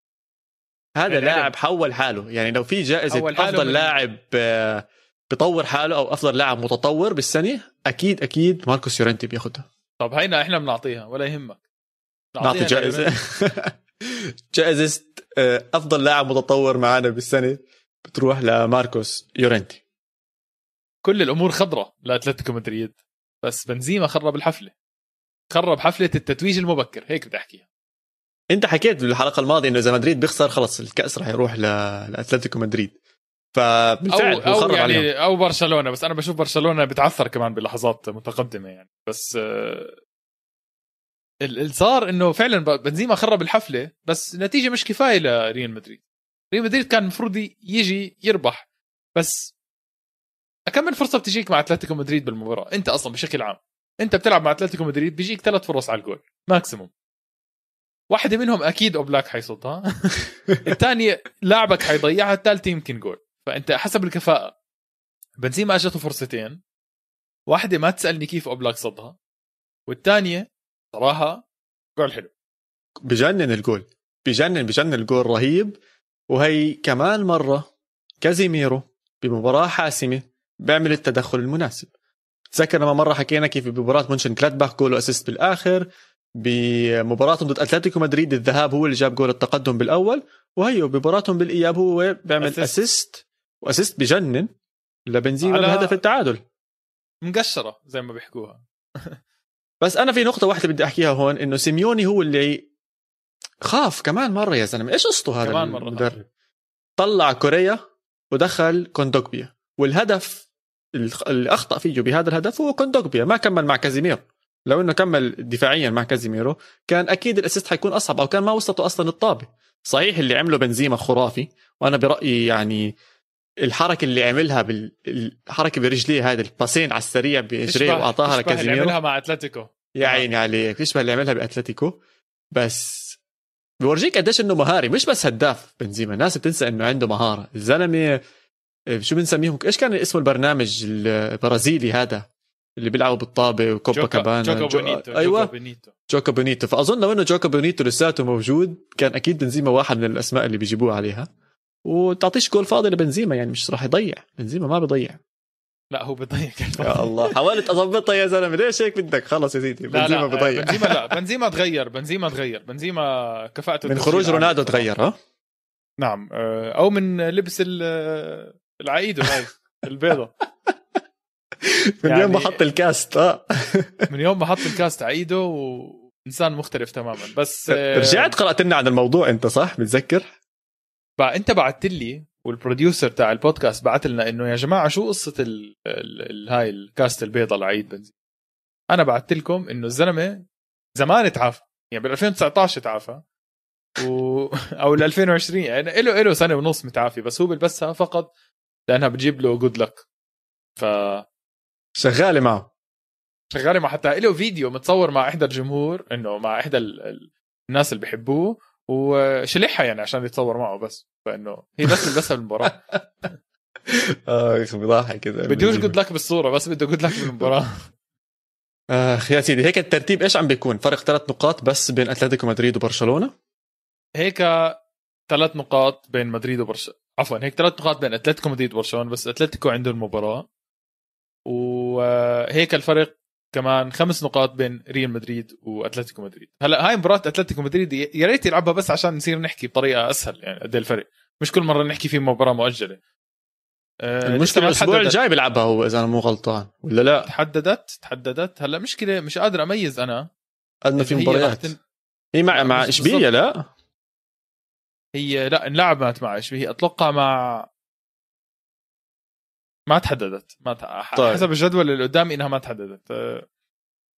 هذا يعني لاعب حول حاله. يعني لو في جائزة أفضل لاعب آه، بيطور حاله أو أفضل لاعب متطور بالسنة أكيد أكيد ماركوس يورنتي بياخذها طب هينا إحنا بنعطيها ولا يهمك. نعطي جائزة. جائزة آه، أفضل لاعب متطور معنا بالسنة بتروح لماركوس يورنتي كل الأمور خضراء لأتلتيكو مدريد بس بنزيما خرب الحفلة. خرب حفلة التتويج المبكر هيك بدي أحكيها. أنت حكيت بالحلقة الماضية إنه إذا مدريد بيخسر خلص الكأس رح يروح لأتلتيكو مدريد. فبالفعل أو خرب يعني عليهم. أو برشلونة بس أنا بشوف برشلونة بتعثر كمان بلحظات متقدمة يعني. بس آه، ال- اللي صار إنه فعلا بنزيما خرب الحفلة بس النتيجه مش كفاية لريال مدريد. ريال مدريد كان المفروض يجي يربح بس اكمل فرصة بتجيك مع أتلتيكو مدريد بالمباراة؟ أنت أصلا بشكل عام أنت بتلعب مع أتلتيكو مدريد بيجيك ثلاث فرص على الجول maximum واحدة منهم أكيد أوبلاك حيصدها الثانية لاعبك حيضيعها الثالثة يمكن جول. فأنت حسب الكفاءة. بنزيما أجته فرصتين. واحدة ما تسألني كيف اوبلاك صدها. والثانية صراحة جول حلو. بجنن الجول. بجنن بجنن الجول رهيب. وهي كمان مرة كازيميرو بمباراة حاسمة بيعمل التدخل المناسب. تذكر لما مرة حكينا كيف بمباراة مونشن كلاتباخ جول و assist بالآخر؟ بمباراتهم ضد أتلتيكو مدريد الذهاب هو اللي جاب جول التقدم بالأول. وهيو بمباراتهم بالإياب هو بيعمل. assist و assist بجنن لبنزيما على- بهدف التعادل مقشرة زي ما بيحكوها. بس أنا في نقطة واحدة بدي أحكيها هون إنه سيميوني هو اللي خاف كمان مرة يا زلمة. إيش قصته هذا كمان مرة خاف. المدرب طلع كوريا ودخل كوندوكبيا والهدف اللي اخطا فيه بهذا الهدف هو كوندوكبيا ما كمل مع كازيميرو. لو إنه كمل دفاعيا مع كازيميرو كان أكيد ال assist حيكون أصعب أو كان ما وصلته أصلا الطابة. صحيح اللي عمله بنزيما خرافي وأنا برأيي يعني الحركة اللي عملها بالحركه برجليه هذه ال passين على السريع برجليه واعطاها تشبه اللي لكازيميرو. عملها مع أتلتيكو. يا عيني عليك بيشبه اللي عملها بأتلتيكو. بس بورجيك قديش إنه مهاري مش بس هداف بنزيما الناس بتنسى إنه عنده مهارة. الزلمة آه، شو بنسميهم؟ إيش كان اسمه البرنامج البرازيلي هذا اللي بيلعبوا بالطابة وكوبا جوكا كابانا؟ جوكا جو- بونيتو أيوه. جوكا بونيتو. جوكا بونيتو. فأظن لو إنه جوكا بونيتو لساته موجود كان أكيد بنزيما واحد من الأسماء اللي بيجيبوه عليها. وتعطيش جول فاضي لبنزيما يعني مش راح يضيع. بنزيما ما بيضيع. لا هو بضيع يا الله. حاولت أضبطها يا زلمة. ليش هيك بدك؟ خلص يا سيدي. بنزيما لا بيضيع بنزيما لا. بنزيما تغير. بنزيما تغير. بنزيما كفاءته من خروج. رونالدو تغير ها؟ نعم. آه، أو من لبس ال- العقيدة هاي البيضة. من يعني- يوم ما حط ال cast آه. من يوم ما حط ال cast ع إيده وإنسان مختلف تماما. بس آه، رجعت قرأت لنا عن الموضوع أنت صح؟ متذكر؟ بقى انت بعت لي وال producer تاع البودكاست بعت لنا انه يا جماعة شو قصة ال... ال... ال... هاي ال cast البيضة ال ع إيد بنزيما؟ أنا بعت لكم إنه الزلمة زمان تعافى يعني بال 2019 تعافى و... أو ال 2020 يعني له له سنة ونص متعافي بس هو بلبسها فقط لأنها بتجيب له جود لك ف شغالة معه. شغالة مع حتى له فيديو متصور مع إحدى الجمهور إنه مع إحدى ال... ال- الناس اللي بيحبوه وشلحها يعني عشان يتصور معه بس فإنه هي بس لبسها بالمباراه آه يا أخي بضحك كذا بدوش جود لك بالصورة بس بده جود لك بالمباراة. اخ يا سيدي هيك الترتيب إيش عم بيكون؟ فرق ثلاث نقاط بس بين أتلتيكو مدريد وبرشلونة؟ هيك ثلاث نقاط بين مدريد وبرشلونه عفوا هيك ثلاث نقاط بين أتلتيكو مدريد وبرشلونة بس أتلتيكو عنده المباراه وهيك الفرق كمان خمس نقاط بين ريال مدريد وأتلتيكو مدريد. هلا هاي مباراة أتلتيكو مدريد يا ريت يلعبها بس عشان نصير نحكي بطريقة أسهل يعني قد إيه الفرق؟ مش كل مرة نحكي في مباراة مؤجلة. آه، المشكلة ما الأسبوع. الجاي بيلعبها هو إذا أنا مو غلطان ولا لا؟ تحددت تحددت. هلا مشكلة مش قادر أميز أنا. قدنا في هي مباريات. هي مع مع إشبيليا لا؟ هي لا انلعبت مع اشبيليه أتوقع مع ما تحددت. ما ت... طيب. حسب الجدول اللي قدامي إنها ما تحددت. أه،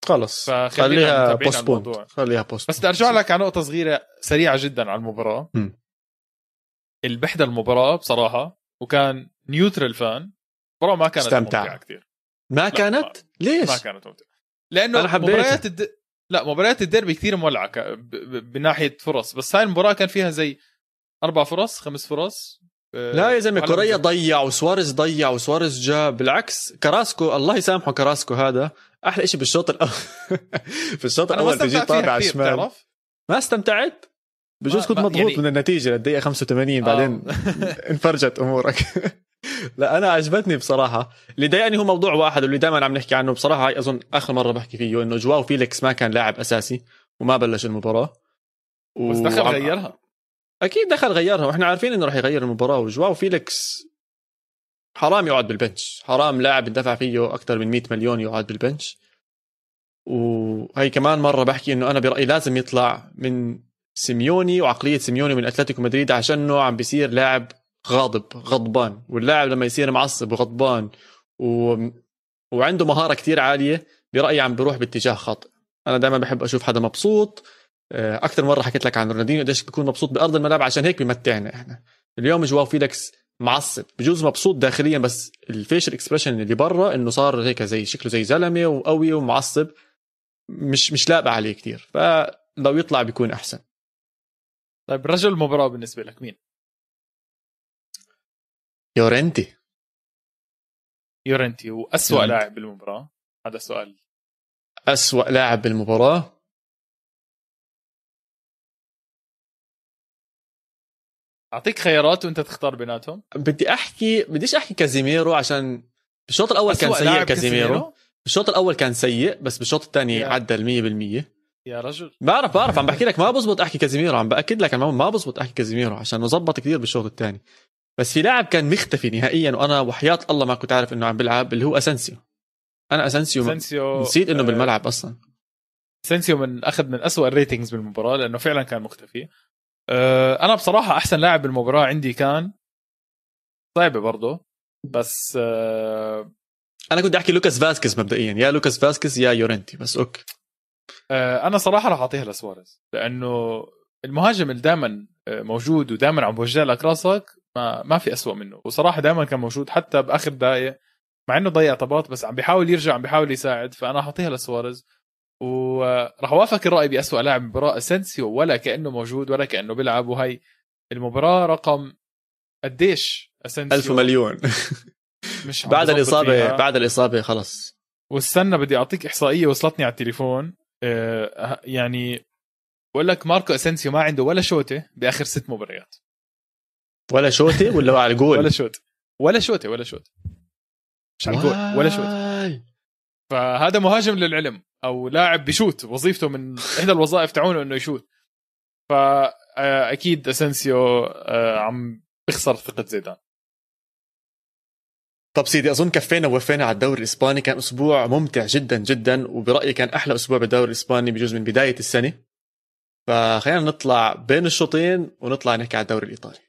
خلص. خليها بوستبون. خليها بوست بس بدي أرجع لك على نقطة صغيرة سريعة جدا على المباراة. م. اللي بحضر المباراة بصراحة وكان neutral fan المباراة ما كانت استمتع. ممتعة كثير ما كانت؟ ليش؟ ما كانت ممتعة. لأنه أنا. مباريات الد... لا مباريات الديربي كثير مولعة ك... ب... ب... بناحية فرص. بس هاي المباراة كان فيها زي أربع فرص خمس فرص. لا يا زلمة كوريا. ضيع وسواريز ضيع وسواريز جاب بالعكس كراسكو الله يسامحه كراسكو هذا أحلى شيء بالشوط الأول في الشوط الأول تيجي طابة ع على الشمال ما استمتعت؟ بجوز كنت مضغوط يعني- من النتيجة للدقيقة 85 بعدين آه. انفرجت أمورك. لا أنا عجبتني بصراحة. اللي ضايقني هو موضوع واحد واللي دائما عم نحكي عنه. بصراحة هاي أظن آخر مرة بحكي فيه إنه جواو فيليكس ما كان لاعب أساسي وما بلش المباراة. بس دخل غيرها. أكيد دخل غيرها وإحنا عارفين إنه راح يغير المباراة وجواو فيليكس حرام يقعد بال bench. حرام لاعب اندفع فيه أكثر من 100 مليون يقعد بال bench. وهي كمان مرة بحكي إنه أنا برأيي لازم يطلع من سيميوني وعقلية سيميوني من أتلتيكو مدريد عشانه عم بيصير لاعب غاضب غضبان. واللاعب لما يصير معصب وغضبان و... وعنده مهارة كتير عالية برأيي عم بيروح باتجاه خاطئ. أنا دائما بحب أشوف حدا مبسوط أكثر مرة حكيت لك عن رونالدينيو قديش بيكون مبسوط بأرض الملعب عشان هيك بيمتعنا إحنا. اليوم جواو فيليكس معصب بجوز مبسوط داخليا بس ال facial expression اللي برا إنه صار هيك زي شكله زي زلمة وقوي ومعصب مش مش لاقى عليه كتير. فلو يطلع بيكون أحسن. طيب رجل المباراه بالنسبة لك مين؟ يورنتي يورنتي واسوء. لاعب بالمباراة. هذا سؤال أسوأ لاعب بالمباراة. أعطيك خيارات وأنت تختار بيناتهم. بدي أحكي بديش أحكي كازيميرو عشان بالشوط الأول كان سيء كازيميرو. بالشوط الأول كان سيء بس بالشوط الثاني. عدى ال 100% يا رجل. بعرف بعرف عم بحكي لك ما بزبط أحكي كازيميرو عم بأكد لك ما بزبط أحكي كازيميرو عشان زبط كثير بالشوط الثاني. بس في لاعب كان مختفي نهائيا وأنا وحياة الله ما كنت عارف إنه عم بيلعب اللي هو أسنسيو. أنا أسنسيو سنسيو نسيت إنه آه، بالملعب أصلا. سنسيو من أخذ من أسوأ ال ratings بالمباراة لأنه فعلا كان مختفي. أنا بصراحة أحسن لاعب بالمباراة عندي كان صعبة برضه بس أه أنا كنت أحكي لوكاس فاسكيز مبدئيا يا لوكاس فاسكيز يا يورينتي بس أوكي. أه أنا صراحة راح أعطيها لسواريز لأنه المهاجم اللي دائما موجود ودائما عم بوجه لك راسك ما ما في أسوأ منه وصراحة دائما كان موجود حتى بآخر دقائق مع إنه ضيع طبات بس عم بيحاول يرجع عم بيحاول يساعد فأنا حاعطيها لسواريز. وراح أوافق الرأي بأسوأ لاعب مباراة اسنسيو ولا كأنه موجود ولا كأنه بيلعب. وهي المباراة رقم قديش اسنسيو ألف مليون. مش بعد الإصابة فيها. بعد الإصابة خلص. واستنى بدي أعطيك إحصائية وصلتني على التليفون. آه، يعني بقول لك ماركو اسنسيو ما عنده ولا شوطة بآخر ست مباريات. ولا شوتي ولا على الجول؟ ولا شوط. ولا شوطة ولا شوط. مش على الجول ولا واي. فهذا مهاجم للعلم. أو لاعب بشوت وظيفته من إحدى الوظائف تاعونه إنه يشوت. فاكيد أسنسيو آه، عم بيخسر ثقة زيدان. طب سيدي أظن كفينا ووفينا على الدوري الإسباني كان أسبوع ممتع جدا جدا وبرأيي كان أحلى أسبوع بالدوري الإسباني بجوز من بداية السنة. فخلينا نطلع بين الشوطين ونطلع نحكي على الدوري الإيطالي.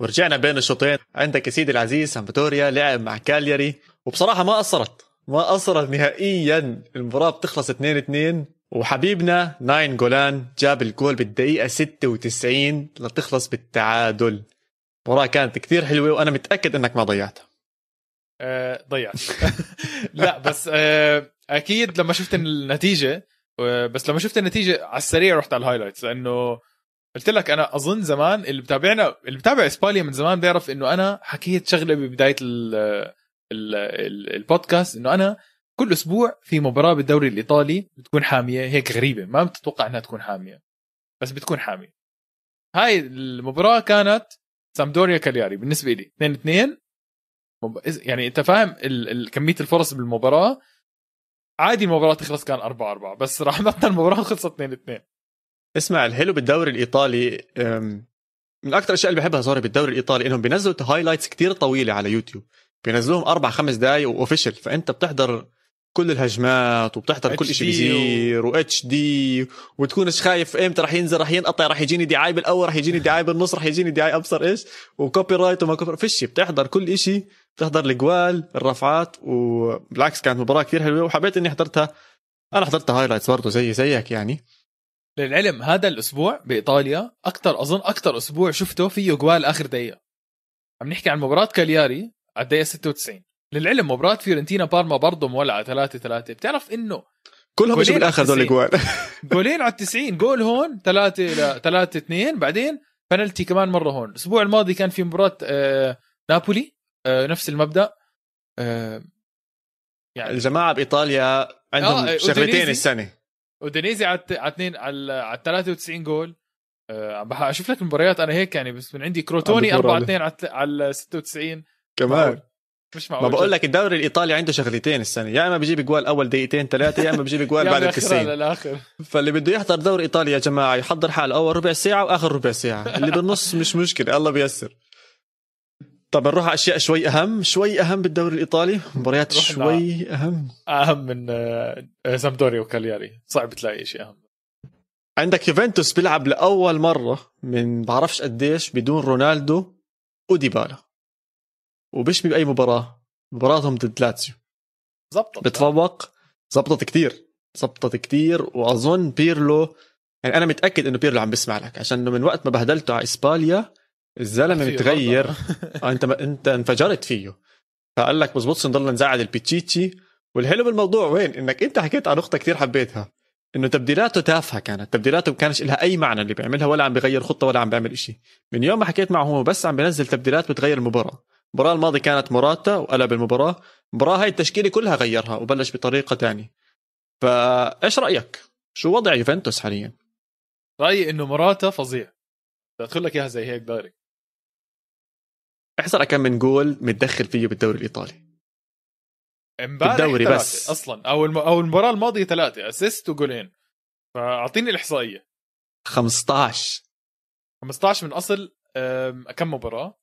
ورجعنا بين الشوطين. عندك يا سيدي العزيز سامبدوريا لعب مع كالياري وبصراحة ما قصرت ما قصرت نهائيا. المباراة بتخلص 2 2 وحبيبنا ناينجولان جاب الجول بالدقيقة 96 لتخلص بالتعادل. المباراه كانت كثير حلوة وأنا متأكد إنك ما ضيعتها. آه، ضيعت. لا بس آه، أكيد لما شفت النتيجة آه، بس لما شفت النتيجة على السريع رحت على ال highlights لأنه قلت لك أنا أظن زمان اللي بتابعنا اللي بتابع إسبانيا من زمان بيعرف إنه أنا حكيت شغلة ببداية ال ال ال البودكاست إنه أنا كل أسبوع في مباراة بالدوري الإيطالي بتكون حامية هيك غريبة. ما بتتوقع إنها تكون حامية بس بتكون حامية. هاي المباراة كانت سامدوريا كالياري بالنسبة لي. 2 2 مب- يعني أنت فاهم. كمية الفرص بالمباراة. عادي المباراة تخلص كان 4 4 بس رحمتنا المباراة خلصت 2 2 اسمع الحلو بالدوري الإيطالي من أكثر الأشياء اللي بحبها صار بالدوري الإيطالي إنهم بينزلوا highlights كتير طويلة على يوتيوب. بينزلوهم أربع خمس دقائق و official فأنت بتحضر كل الهجمات وبتحضر كل شيء بيصير و HD وتكونش خايف إمتى رح ينزل؟ رح ينقطع رح يجيني دعاية بالأول رح يجيني دعاية بالنص رح يجيني دعاية أبصر إيش؟ و copyright وما copy فيش بتحضر كل شيء بتحضر الجوال الرفعات وبالعكس كانت مباراة كثير حلوة. وحبيت إني حضرتها. أنا حضرتها highlights برضه زي زيك يعني. للعلم هذا الأسبوع بإيطاليا أكثر أظن أكثر أسبوع شفته فيه جوال آخر دقيقة. عم نحكي عن مباراة كالياري على الدقيقة 96 للعلم مباراة فيورنتينا بارما برضه مولعة 3 3 بتعرف إنه كلهم اجوا بالاخر دول الاجوال جولين على 90 جول هون 3 ل 3 2 بعدين بنالتي كمان مرة هون. الأسبوع الماضي كان في مباراة آه نابولي آه نفس المبدأ. آه يعني الجماعة بإيطاليا عندهم آه شغلتين السنة. ودينيزي على على 2 على على 93 جول. آه، عم آه أشوف لك المباريات أنا هيك يعني بس من عندي كروتوني 4 2 على 96 كمان. مش معقول ما بقول لك الدوري الإيطالي عنده شغلتين السنة يا إما بيجيب جوال أول دقيقتين ثلاثة يا إما بيجيب جوال بعد ال 90 للآخر. فاللي بده يحضر دوري إيطاليا يا جماعة يحضر حاله أول ربع ساعة وآخر ربع ساعة اللي بالنص مش مشكلة الله بيسر طب نروح على أشياء شوي أهم شوي أهم بالدوري الإيطالي. مباريات شوي أهم. أهم من سامبدوريا، وكالياري. صعب تلاقي شيء أهم. عندك يوفنتوس بيلعب لأول مرة من بعرفش قديش بدون رونالدو وديبالا. ومش بأي مباراة. مباراتهم ضد لاتسيو. زبطت. بتفوق. زبطت كتير. زبطت كتير. وأظن بيرلو يعني أنا متأكد إنه بيرلو عم بسمع لك عشان انه من وقت ما بهدلته على إسبانيا الزلمة متغير آه انت انت انفجرت فيه. فقال لك بزبطش نضل نزعل البيتشيتشي والحلو بالموضوع وين؟ انك انت حكيت عن نقطه كثير حبيتها. انه تبديلاته تافهة كانت. تبديلاته ما كانش لها أي معنى اللي بيعملها ولا عم بيغير خطة ولا عم بيعمل إشي. من يوم ما حكيت معه هو بس عم بينزل تبديلات بتغير المباراة. المباراة الماضية كانت موراتا وقلب المباراة. المباراة هاي التشكيلة كلها غيرها وبلش بطريقة تانية. فايش رأيك؟ شو وضع يوفنتوس حاليا؟ رأيي إنه موراتا فظيع. ادخل لك إياها زي هيك direct. احزر كم من جول متدخل فيه بالدوري الإيطالي. امبارح بس. أصلا. أو الم... أو المباراة الماضية ثلاثة. assist وجولين. فأعطيني الإحصائية. 15 15 من أصل كم مباراة؟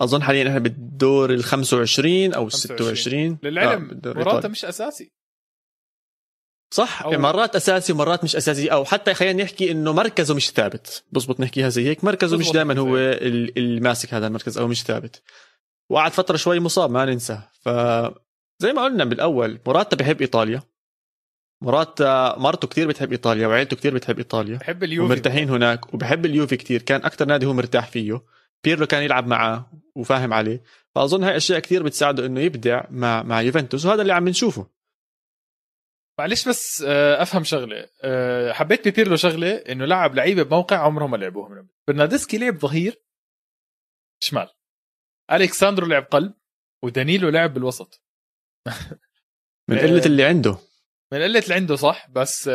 أظن حاليا إحنا بالدور ال 25 أو ال 26 للعلم آه موراتا مش أساسي. صح؟ أو... مرات أساسي ومرات مش أساسي. أو حتى خلينا نحكي إنه مركزه مش ثابت. بزبط نحكيها زي هيك. مركزه مش دائما هو اللي ماسك هذا المركز أو مش ثابت. وقعد فترة شوي مصاب ما ننسى. ف زي ما قلنا بالاول مراتا بحب إيطاليا. مراتا مرته كتير بتحب إيطاليا وعيلته كتير بتحب إيطاليا. بحب اليوفي ومرتاحين هناك. وبحب اليوفي كتير. كان أكثر نادي هو مرتاح فيه. بيرلو كان يلعب معه وفاهم عليه. فأظن هاي أشياء كثير بتساعده إنه يبدع مع مع يوفنتوس. وهذا اللي عم نشوفه معلش بس آه، أفهم شغلة. آه، حبيت ببيرلو شغلة إنه لعب لعيبة بموقع عمرهم ما لعبوه من برنادسكي لعب ظهير شمال. الكساندرو لعب قلب ودانيلو لعب بالوسط. من قلة آه، اللي عنده. من قلة اللي عنده صح. بس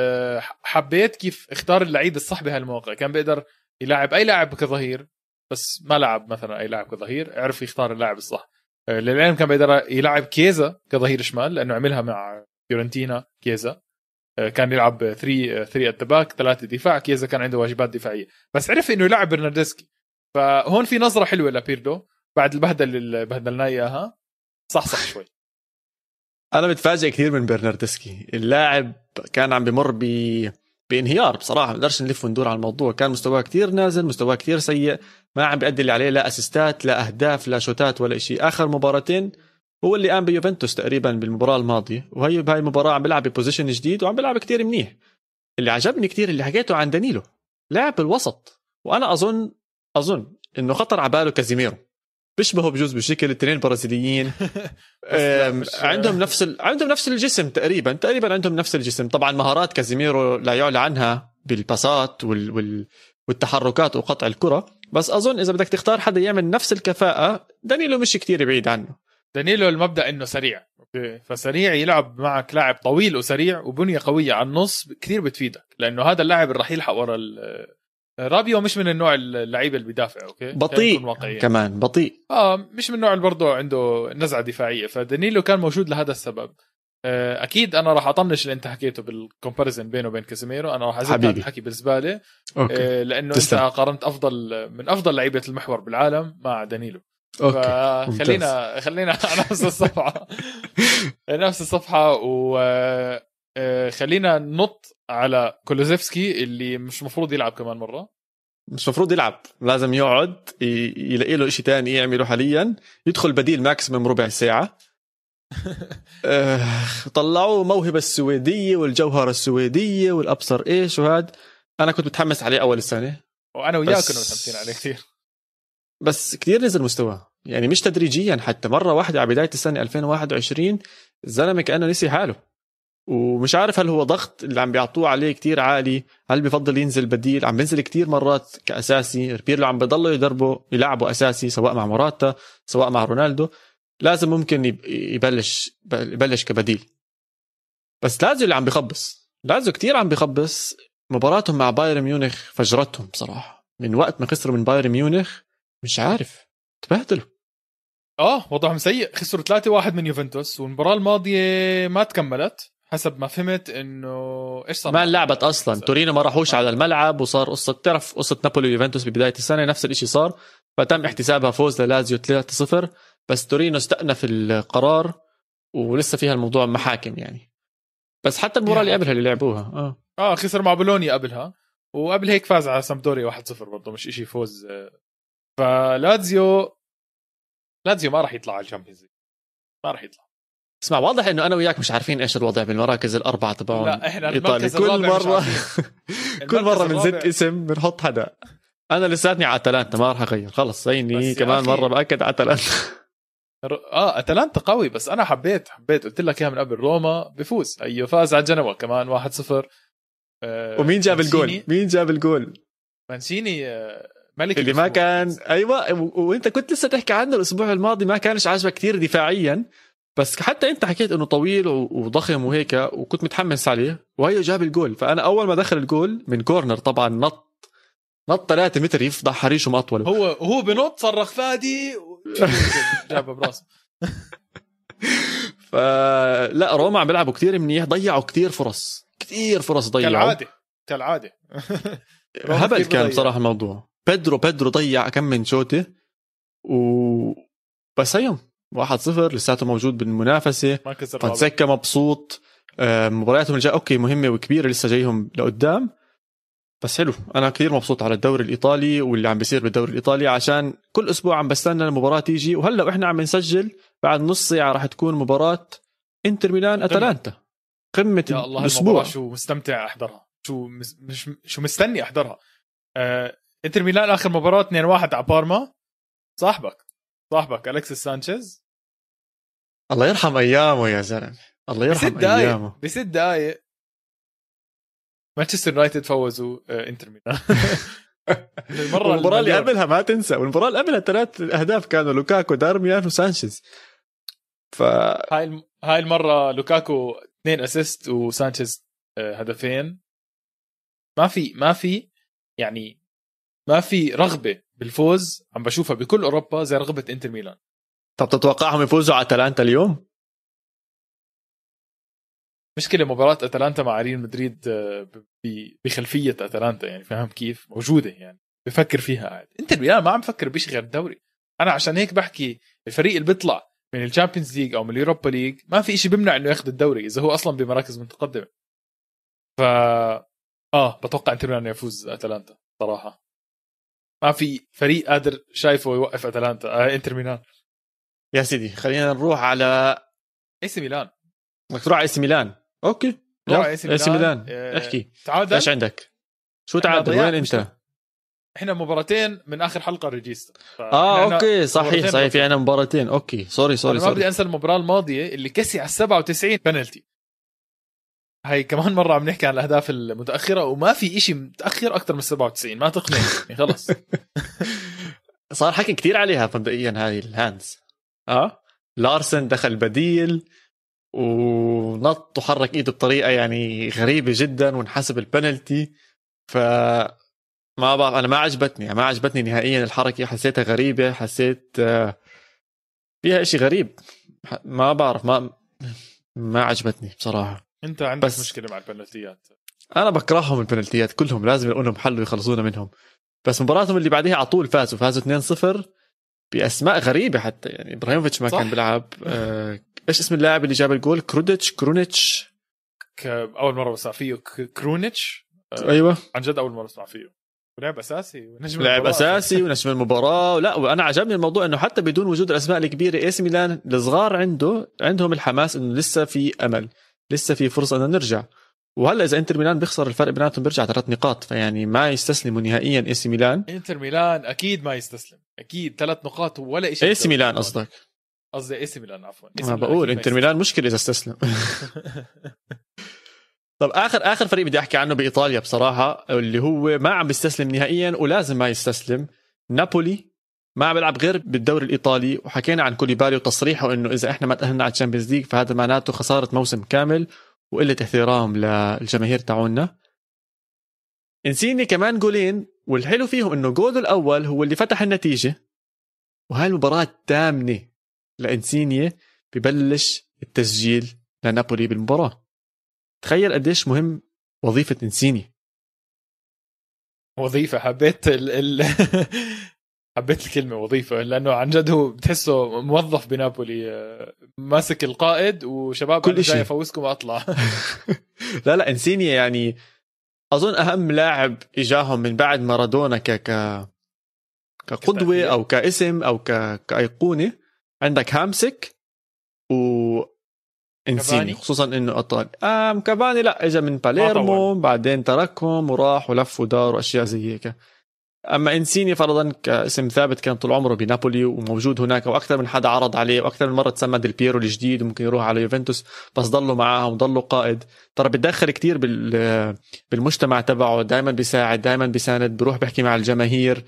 حبيت كيف اختار اللعيب الصح بهالموقع. كان بيقدر يلعب أي لاعب كظهير بس ما لعب مثلا أي لاعب كظهير عرف يختار اللاعب الصح. آه، للعلم كان بيقدر يلعب كيزا كظهير شمال لأنه عملها مع فيورنتينا كيزا. آه، كان يلعب 3 3 at back ثلاثة دفاع كيزا كان عنده واجبات دفاعية. بس عرف إنه يلعب برناردسكي. فهون في نظرة حلوة لبيرلو بعد البهدل اللي بهدلناه إياها. صح صح شوي. أنا متفاجئ كثير من برناردسكي. اللاعب كان عم بمر ب بانهيار بصراحة. ما نقدرش نلف وندور على الموضوع. كان مستواه كثير نازل مستواه كثير سيء. ما عم بيأدي اللي عليه لا أسيستات لا أهداف لا شوتات ولا شيء آخر مباراتين هو اللي قام بيوفنتوس تقريبا بالمباراة الماضية. وهي بهاي المباراة عم بيلعب ب position جديد وعم بيلعب كثير منيح. اللي عجبني كثير اللي حكيته عن دانيلو لاعب بالوسط وأنا أظن أظن إنه خطر على باله كازيميرو. بيشبهوا بجوز بشكل الاثنين البرازيليين عندهم نفس ال... عندهم نفس الجسم تقريبا تقريبا عندهم نفس الجسم. طبعا مهارات كازيميرو لا يعلى عنها بالباسات وال... وال... والتحركات وقطع الكرة. بس أظن إذا بدك تختار حدا يعمل نفس الكفاءة دانيلو مش كتير بعيد عنه. دانيلو المبدأ إنه سريع أوكي؟ فسريع يلعب معك لاعب طويل وسريع وبنية قوية على النص كثير بتفيدك لأنه هذا اللاعب اللي راح يلحق ورا رابيو مش من النوع اللعيبة اللي بيدافع أوكي؟ بطيء كمان بطيء. آه مش من النوع اللي برضه عنده نزعة دفاعية فدانيلو كان موجود لهذا السبب. آه، أكيد أنا راح أطنش اللي أنت حكيته بال comparison بينه وبين كازيميرو أنا راح أزيد هذا الحكي بالزبالة. أوكي. آه، لأنه تسلم. انت قارنت أفضل من أفضل لعيبة المحور بالعالم مع دانيلو. أوكي. فخلينا خلينا على نفس الصفحة. نفس الصفحة و آه، خلينا نط على كولوزيفسكي اللي مش مفروض يلعب كمان مرة. مش مفروض يلعب. لازم يقعد يلاقي له شيء ثاني يعمله حاليا. يدخل بديل maximum ربع ساعة. آه، طلعوه موهبة السويدية والجوهرة السويدية والأبصر إيش وهاد. أنا كنت متحمس عليه أول السنة. وأنا وياك كنا متحمسين عليه كثير. بس كثير نزل مستواه. يعني مش تدريجيا حتى. مرة واحدة على بداية السنة 2021 الزلمة كأنه نسي حاله. ومش عارف هل هو ضغط اللي عم بيعطوه عليه كتير عالي هل بفضل ينزل بديل؟ عم بينزل كتير مرات كأساسي. بيرلو عم بضلوا يدربوا يلعبوا أساسي سواء مع موراتا سواء مع رونالدو. لازم ممكن يبلش يبلش كبديل. بس لازم اللي عم بخبص. لازم كتير عم بخبص. مباراتهم مع بايرن ميونخ فجرتهم بصراحة. من وقت ما خسروا من بايرن ميونخ مش عارف. تبهدلوا. آه وضعهم سيء. خسروا 3-1 من يوفنتوس والمباراة الماضية ما تكملت حسب ما فهمت إنه إيش صار ما لعبت أصلا. تورينو ما راحوش على الملعب وصار قصة تعرف قصة نابولي ويوفنتوس ببداية السنة؟ نفس الشيء صار. فتم احتسابها فوز للازيو 3-0 بس تورينو استأنف القرار ولسه فيها الموضوع محاكم يعني. بس حتى المباراة اللي قبلها اللي لعبوها آه. آه خسر مع بولونيا قبلها وقبل هيك فاز على سامبدوريا 1-0 برضه مش إشي فوز. فلازيو لازيو ما راح يطلع على ال Champions ما راح يطلع. اسمع واضح إنه أنا وياك مش عارفين إيش الوضع بالمراكز الأربعة تبعهم لا إحنا إيطالي. كل مرة كل مرة بنزت اسم بنحط حدا. أنا لساتني على أتلانتا ما راح أغير. خلص زيني كمان مرة بأكد على أتلانتا. آه أتلانتا قوي بس أنا حبيت حبيت. قلت لك إياها من قبل روما بفوز. أيوه فاز على جنوا كمان 1-0 آه ومين جاب الجول؟ مين جاب الجول؟ مانشيني آه ملك اللي ما كان أيوه وأنت كنت لسه تحكي عنه الأسبوع الماضي ما كانش عاجبك كثير دفاعيا. بس حتى أنت حكيت إنه طويل وضخم وهيك وكنت متحمس عليه وهي جاب الجول. فأنا أول ما دخل الجول من corner طبعا نط نط 3 متر يفضح حريشه مطوله هو هو بنط صرخ فادي جابها براسه. فلا روما عم بيلعبوا كثير منيح ضيعوا كثير فرص كثير فرص ضيعوا. كالعادة كالعادة. هبل كان بصراحة الموضوع. بيدرو بيدرو ضيع كم من شوطه و بس هيهم 1-0 لساته موجود بالمنافسة. فونسيكا مبسوط. آه، مبارياتهم الجايه أوكي مهمة وكبيرة لسه جايهم لقدام. بس حلو. أنا كثير مبسوط على الدوري الإيطالي واللي عم بيصير بالدوري الإيطالي عشان كل أسبوع عم بستنى المباراة تيجي. وهلأ وإحنا عم نسجل بعد نص ساعة راح تكون مباراة إنتر ميلان أتلانتا. قمة يا الله الأسبوع. شو مستمتع أحضرها. شو مش شو مستني أحضرها. آه انتر ميلان آخر مباراة 2-1 على بارما. صاحبك. صاحبك الكسيس سانشيز. الله يرحم أيامه يا زلمة. الله يرحم بست أيامه. بست دقائق مانشستر يونايتد فوزوا آه، انتر ميلان. المرة المباراه اللي قبلها ما تنسى. والمباراة اللي قبلها ثلاث أهداف كانوا لوكاكو دارميان وسانشيز. ف هاي هاي المرة لوكاكو اثنين assist وسانشيز آه، هدفين. ما في ما في يعني ما في رغبة بالفوز عم بشوفها بكل أوروبا زي رغبة إنتر ميلان. طب تتوقعهم يفوزوا على أتلانتا اليوم؟ مشكلة مباراة أتلانتا مع ريال مدريد آه، بخلفية أتلانتا يعني فاهم كيف؟ موجودة يعني بفكر فيها قاعد إنتر ميلان ما عم بفكر بشيء غير الدوري. أنا عشان هيك بحكي الفريق اللي بيطلع من ال Champions League أو من ال Europa League ما في شيء بيمنع إنه ياخذ الدوري إذا هو أصلا بمراكز متقدمة. ف آه بتوقع إنتر ميلان يفوز أتلانتا صراحة. ما في فريق قادر شايفه يوقف أتلانتا آه إنتر ميلان. يا سيدي خلينا نروح على إي سي ميلان. بدك تروح على إي سي ميلان. okay روح إي سي ميلان, احكي. تعادل. إيش عندك؟ شو تعادل؟ وين أنت؟ إحنا مباراتين من آخر حلقة ريجيستا آه okay صحيح صحيح في عنا مباراتين. okay sorry sorry ما بدي أنسى المباراة الماضية اللي كيسي على 97 بنالتي هاي كمان مرة عم نحكي عن الأهداف المتأخرة وما في إشي متأخر أكثر من 97 ما تقنع يعني خلص. صار حكي كثير عليها مبدئيا هاي الهاندز آه؟ لارسن دخل بديل ونط وحرك إيده بطريقة يعني غريبة جدا وانحسب البنالتي. ف ما بعرف أنا ما عجبتني ما عجبتني نهائيا الحركة حسيتها غريبة حسيت آه، فيها إشي غريب. ما بعرف ما ما عجبتني بصراحة. انت عندك بس مشكلة مع البنالتيات. أنا بكرههم البنالتيات كلهم لازم يلاقوا لهم حل ويخلصونا منهم. بس مباراتهم اللي بعديها على طول فازوا فازوا 2-0 بأسماء غريبة حتى يعني إبراهيموفيتش ما صح. كان بيلعب. آه إيش اسم اللاعب اللي جاب الجول؟ كروديتش كرونيتش. أول مرة بسمع فيه. كرونيتش؟ آه أيوه. عن جد أول مرة بسمع فيه. ولعب أساسي ونجم لاعب أساسي ونجم المباراة. لا وأنا عجبني الموضوع إنه حتى بدون وجود الأسماء الكبيرة إي سي ميلان الصغار عنده عندهم الحماس إنه لسه في أمل. لسه في فرصة إنه نرجع. وهلأ إذا إنتر ميلان بيخسر الفرق بيناتهم بيرجع ثلاث نقاط فيعني ما يستسلموا نهائيا إي سي ميلان. إنتر ميلان أكيد ما يستسلم. أكيد ثلاث نقاط ولا شيء إي سي ميلان قصدك. قصدي إي سي ميلان عفوا. أنا بقول إنتر ميلان مشكلة إذا استسلم. طب آخر آخر فريق بدي أحكي عنه بإيطاليا بصراحة اللي هو ما عم بيستسلم نهائيا ولازم ما يستسلم نابولي. ما عم بيلعب غير بالدوري الإيطالي وحكينا عن كوليبالي وتصريحه إنه إذا إحنا ما تأهلنا على ال Champions League فهذا معناته خسارة موسم كامل وقلة احترام للجماهير تاعونا. انسيني كمان جولين والحلو فيهم إنه جوله الأول هو اللي فتح النتيجة. وهاي المباراة الثامنة لانسينيا ببلش التسجيل لنابولي بالمباراة. تخيل قديش مهم وظيفة انسيني وظيفة حبيت ال ال حبيت الكلمة وظيفة لأنه عن جد هو بتحسه موظف بنابولي آه، ماسك القائد وشباب كل شيء. أفوزكم وأطلع. لا لا انسيني يعني أظن أهم لاعب إجاهم من بعد مارادونا ك ك كقدوة أو كاسم أو ك... كأيقونة. عندك هامسك و انسيني خصوصا إنه ايطالي آه كافاني لا اجى من باليرمو بعدين تركهم وراح ولف ودار وأشياء زي هيك. أما انسيني فرضا كاسم ثابت كان طول عمره بنابولي وموجود هناك وأكثر من حدا عرض عليه وأكثر من مرة تسمى ديل بيرو الجديد وممكن يروح على يوفنتوس بس ضلوا معاهم وضلوا قائد. ترى بتدخل كتير بال بالمجتمع تبعه دائما بيساعد دائما بيساند بيروح بيحكي مع الجماهير.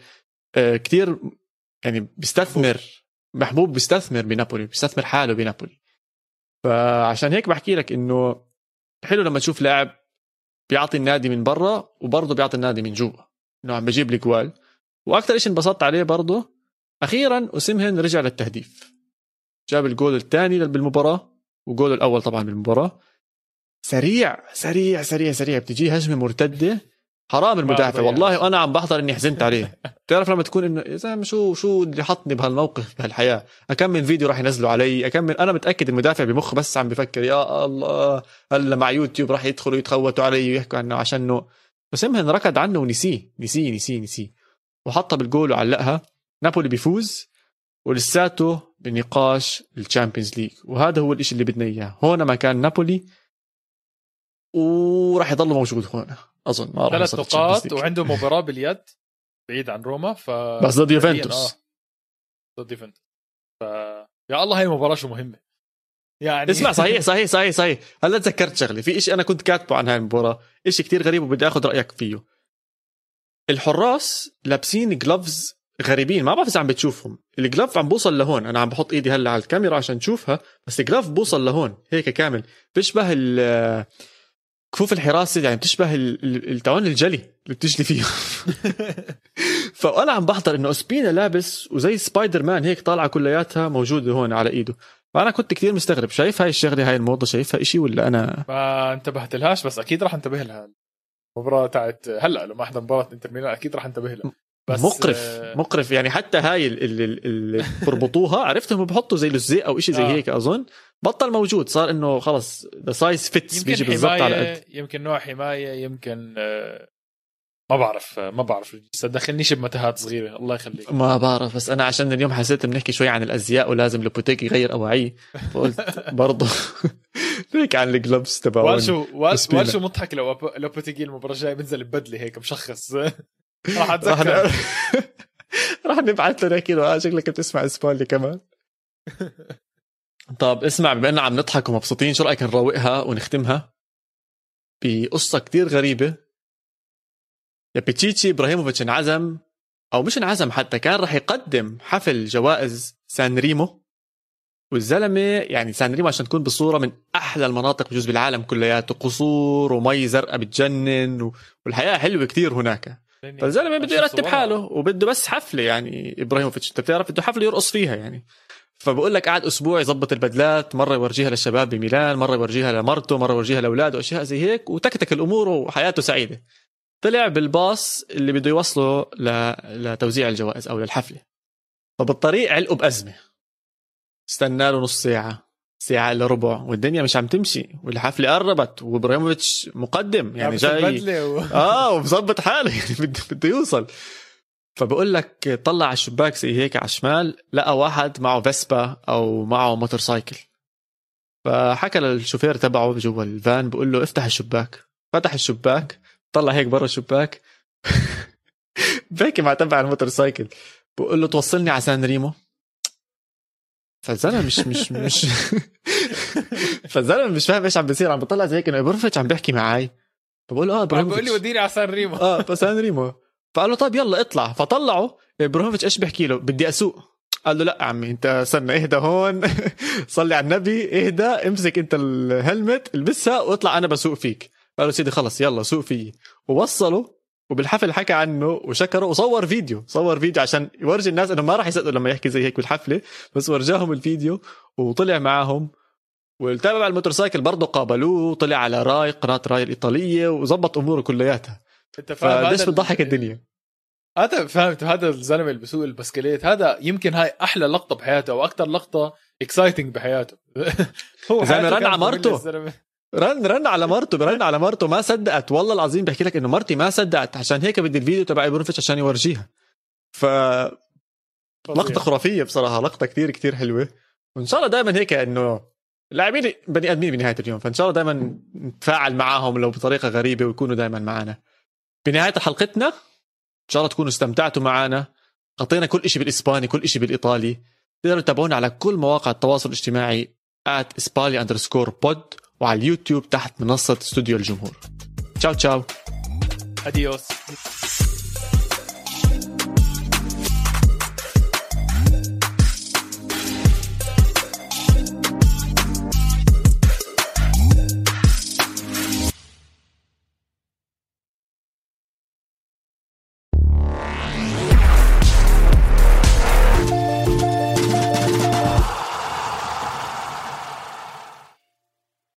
آه، كتير يعني بيستثمر محبوب بيستثمر بنابولي بيستثمر حاله بنابولي. فعشان هيك بحكي لك إنه حلو لما تشوف لاعب بيعطي النادي من برا وبرضه بيعطي النادي من جوا. إنه عم بجيب لي جوال وأكثر شيء انبسطت عليه برضه أخيرا اسمهن رجع للتهديف. جاب الجول الثاني بالمباراة وجول الأول طبعا بالمباراة. سريع سريع سريع سريع بتجي هجمة مرتدة حرام المدافع. والله وأنا عم بحضر إني حزنت عليه. بتعرف لما تكون إنه يا زلمه شو شو اللي حطني بهالموقف بهالحياة؟ اكمل فيديو راح ينزلوا علي؟ اكمل أنا متأكد المدافع بمخه بس عم بفكر يا الله هلا مع يوتيوب راح يدخلوا يتخوتوا علي ويحكوا عنه عشانه. بس امهن ركض عنه ونسيه نسيه نسيه نسيه. وحطها بالجول وعلقها. نابولي بيفوز ولساته بنقاش ال Champions League. وهذا هو الشيء اللي بدنا إياه. هون مكان نابولي وراح يضل موجود هون. أظن ما راح ثلاث نقاط وعنده مباراة باليد بعيد عن روما ف بس ضد يوفنتوس. آه. ضد يوفنتوس. ف يا الله هاي المباراة شو مهمة. يعني. اسمع صحيح صحيح صحيح صحيح. هلا تذكرت شغلة. في شيء أنا كنت كاتبه عن هاي المباراة. شيء كتير غريب وبدي آخذ رأيك فيه. الحراس لابسين gloves غريبين. ما بعرف إذا عم بتشوفهم. ال glove عم بوصل لهون. أنا عم بحط إيدي هلأ على الكاميرا عشان تشوفها بس ال glove بوصل لهون. هيك كامل. بيشبه كفوف الحراسه يعني بتشبه التعون الجلي اللي بتجلي فيه. فأنا عم بحضر إنه أوسبينا لابس وزي سبايدر مان هيك طالعة كلياتها موجودة هون على إيده. فأنا كنت كثير مستغرب شايف هاي الشغلة هاي الموضة شايفها إشي ولا أنا؟ ما انتبهت لهاش بس أكيد راح انتبه لها. المباراة تاعت هلأ لما احضر مباراة انتر ميلان أكيد راح انتبه لها. بس مقرف آه مقرف. يعني حتى هاي اللي بربطوها عرفتهم بحطوا زي لزق أو شيء زي آه. هيك أظن. بطل موجود صار إنه خلص the size fits بيجي بالضبط على قد. يمكن نوع حماية يمكن آه ما بعرف ما بعرف دخلنيش بمتاهات صغيرة. الله يخليك. ما بعرف بس أنا عشان اليوم حسيت بنحكي شوي عن الأزياء ولازم لوبوتيجي يغير أواعيه. فقلت برضه هيك عن ال gloves تبعون. والشو والشو مضحك لو لوبوتيجي المباراة الجاية بنزل ببدلة هيك مشخص. راح أتذكر. راح نبعث له نحكي له شكلك بتسمع اسباني كمان. طب اسمع بما إننا عم نضحك ومبسوطين شو رأيك نروقها ونختمها بقصة كتير غريبة؟ يا بيتشيتشي ابراهيموفيتش انعزم أو مش انعزم حتى كان راح يقدم حفل جوائز سان ريمو. والزلمة يعني سان ريمو عشان تكون بالصورة من أحلى المناطق بجوز بالعالم كلياته. قصور ومي زرقاء بتجنن والحياة حلوة كتير هناك. فالزلمة بده يرتب حاله وبده بس حفلة يعني إبراهيموفيتش. أنت بتعرف بده حفلة يرقص فيها يعني. فبقول لك قعد أسبوع يظبط البدلات مرة يورجيها للشباب بميلان مرة يورجيها لمرته مرة يورجيها لأولاده واشياء زي هيك وتكتك الأمور وحياته سعيدة. طلع بالباص اللي بده يوصله ل... لتوزيع الجوائز أو للحفلة. فبالطريق علقوا بأزمة. استنى له نص ساعة ساعة إلا ربع والدنيا مش عم تمشي والحفلة قربت وإبراهيموفيتش مقدم يعني جاي. و... آه ومظبط حاله يعني بده بده يوصل. فبقول لك طلع على الشباك زي هيك على الشمال لقى واحد معه فيسبا أو معه motorcycle. فحكى للشوفير تبعه جوا الفان بقول له افتح الشباك. فتح الشباك طلع هيك برا الشباك بحكي مع تبع ال motorcycle. بقول له توصلني على سان ريمو. فالزلمه مش مش مش فالزلمه مش فاهم إيش عم بيصير. عم بطلع زي هيك إنه ابراهيموفيتش عم بيحكي معي بقول له آه بقول لي ابراهيموفيتش وديني على سان ريمو. آه بس أنا ريمو. فقال له طيب يلا اطلع. فطلعه ابراهيموفيتش إيش بيحكي له؟ بدي أسوق. قال له لا عمي أنت استنى اهدى هون. صلي على النبي اهدى امسك أنت ال helmet البسها واطلع أنا بسوق فيك. قال له سيدي خلص يلا سوق فيي ووصله وبالحفل حكى عنه وشكره وصور فيديو صور فيديو عشان يورجي الناس إنه ما راح يصدقوا لما يحكي زي هيك بالحفلة بس ورجاهم الفيديو وطلع معاهم. والتابع على ال motorcycle برضه قابلوه وطلع على راي قناة راي الإيطالية وظبط أموره كلياتها. أنت فاهم هذا بتضحك ال- الدنيا. هذا فهمت هذا الزلمة اللي بيسوق البسكليت هذا يمكن هاي أحلى لقطة بحياته أو أكثر لقطة exciting بحياته. هو حياته رن على مرته. رن رن على مرته رن على مرته ما صدقت. والله العظيم بحكي لك إنه مرتي ما صدقت عشان هيك بدي الفيديو تبع ابراهيموفيتش عشان يورجيها. ف لقطة خرافية بصراحة لقطة كتير كتير حلوة. وإن شاء الله دائما هيك إنه اللاعبين بني آدمين بنهاية اليوم فإن شاء الله دائما نتفاعل معاهم لو بطريقة غريبة ويكونوا دائما معنا بنهاية حلقتنا إن شاء الله تكونوا استمتعتوا معنا غطينا كل شيء بالإسباني كل شيء بالإيطالي. تقدروا تتابعونا على كل مواقع التواصل الاجتماعي at اسبالي underscore pod وعلى اليوتيوب تحت منصة استوديو الجمهور. تشاو تشاو اديوس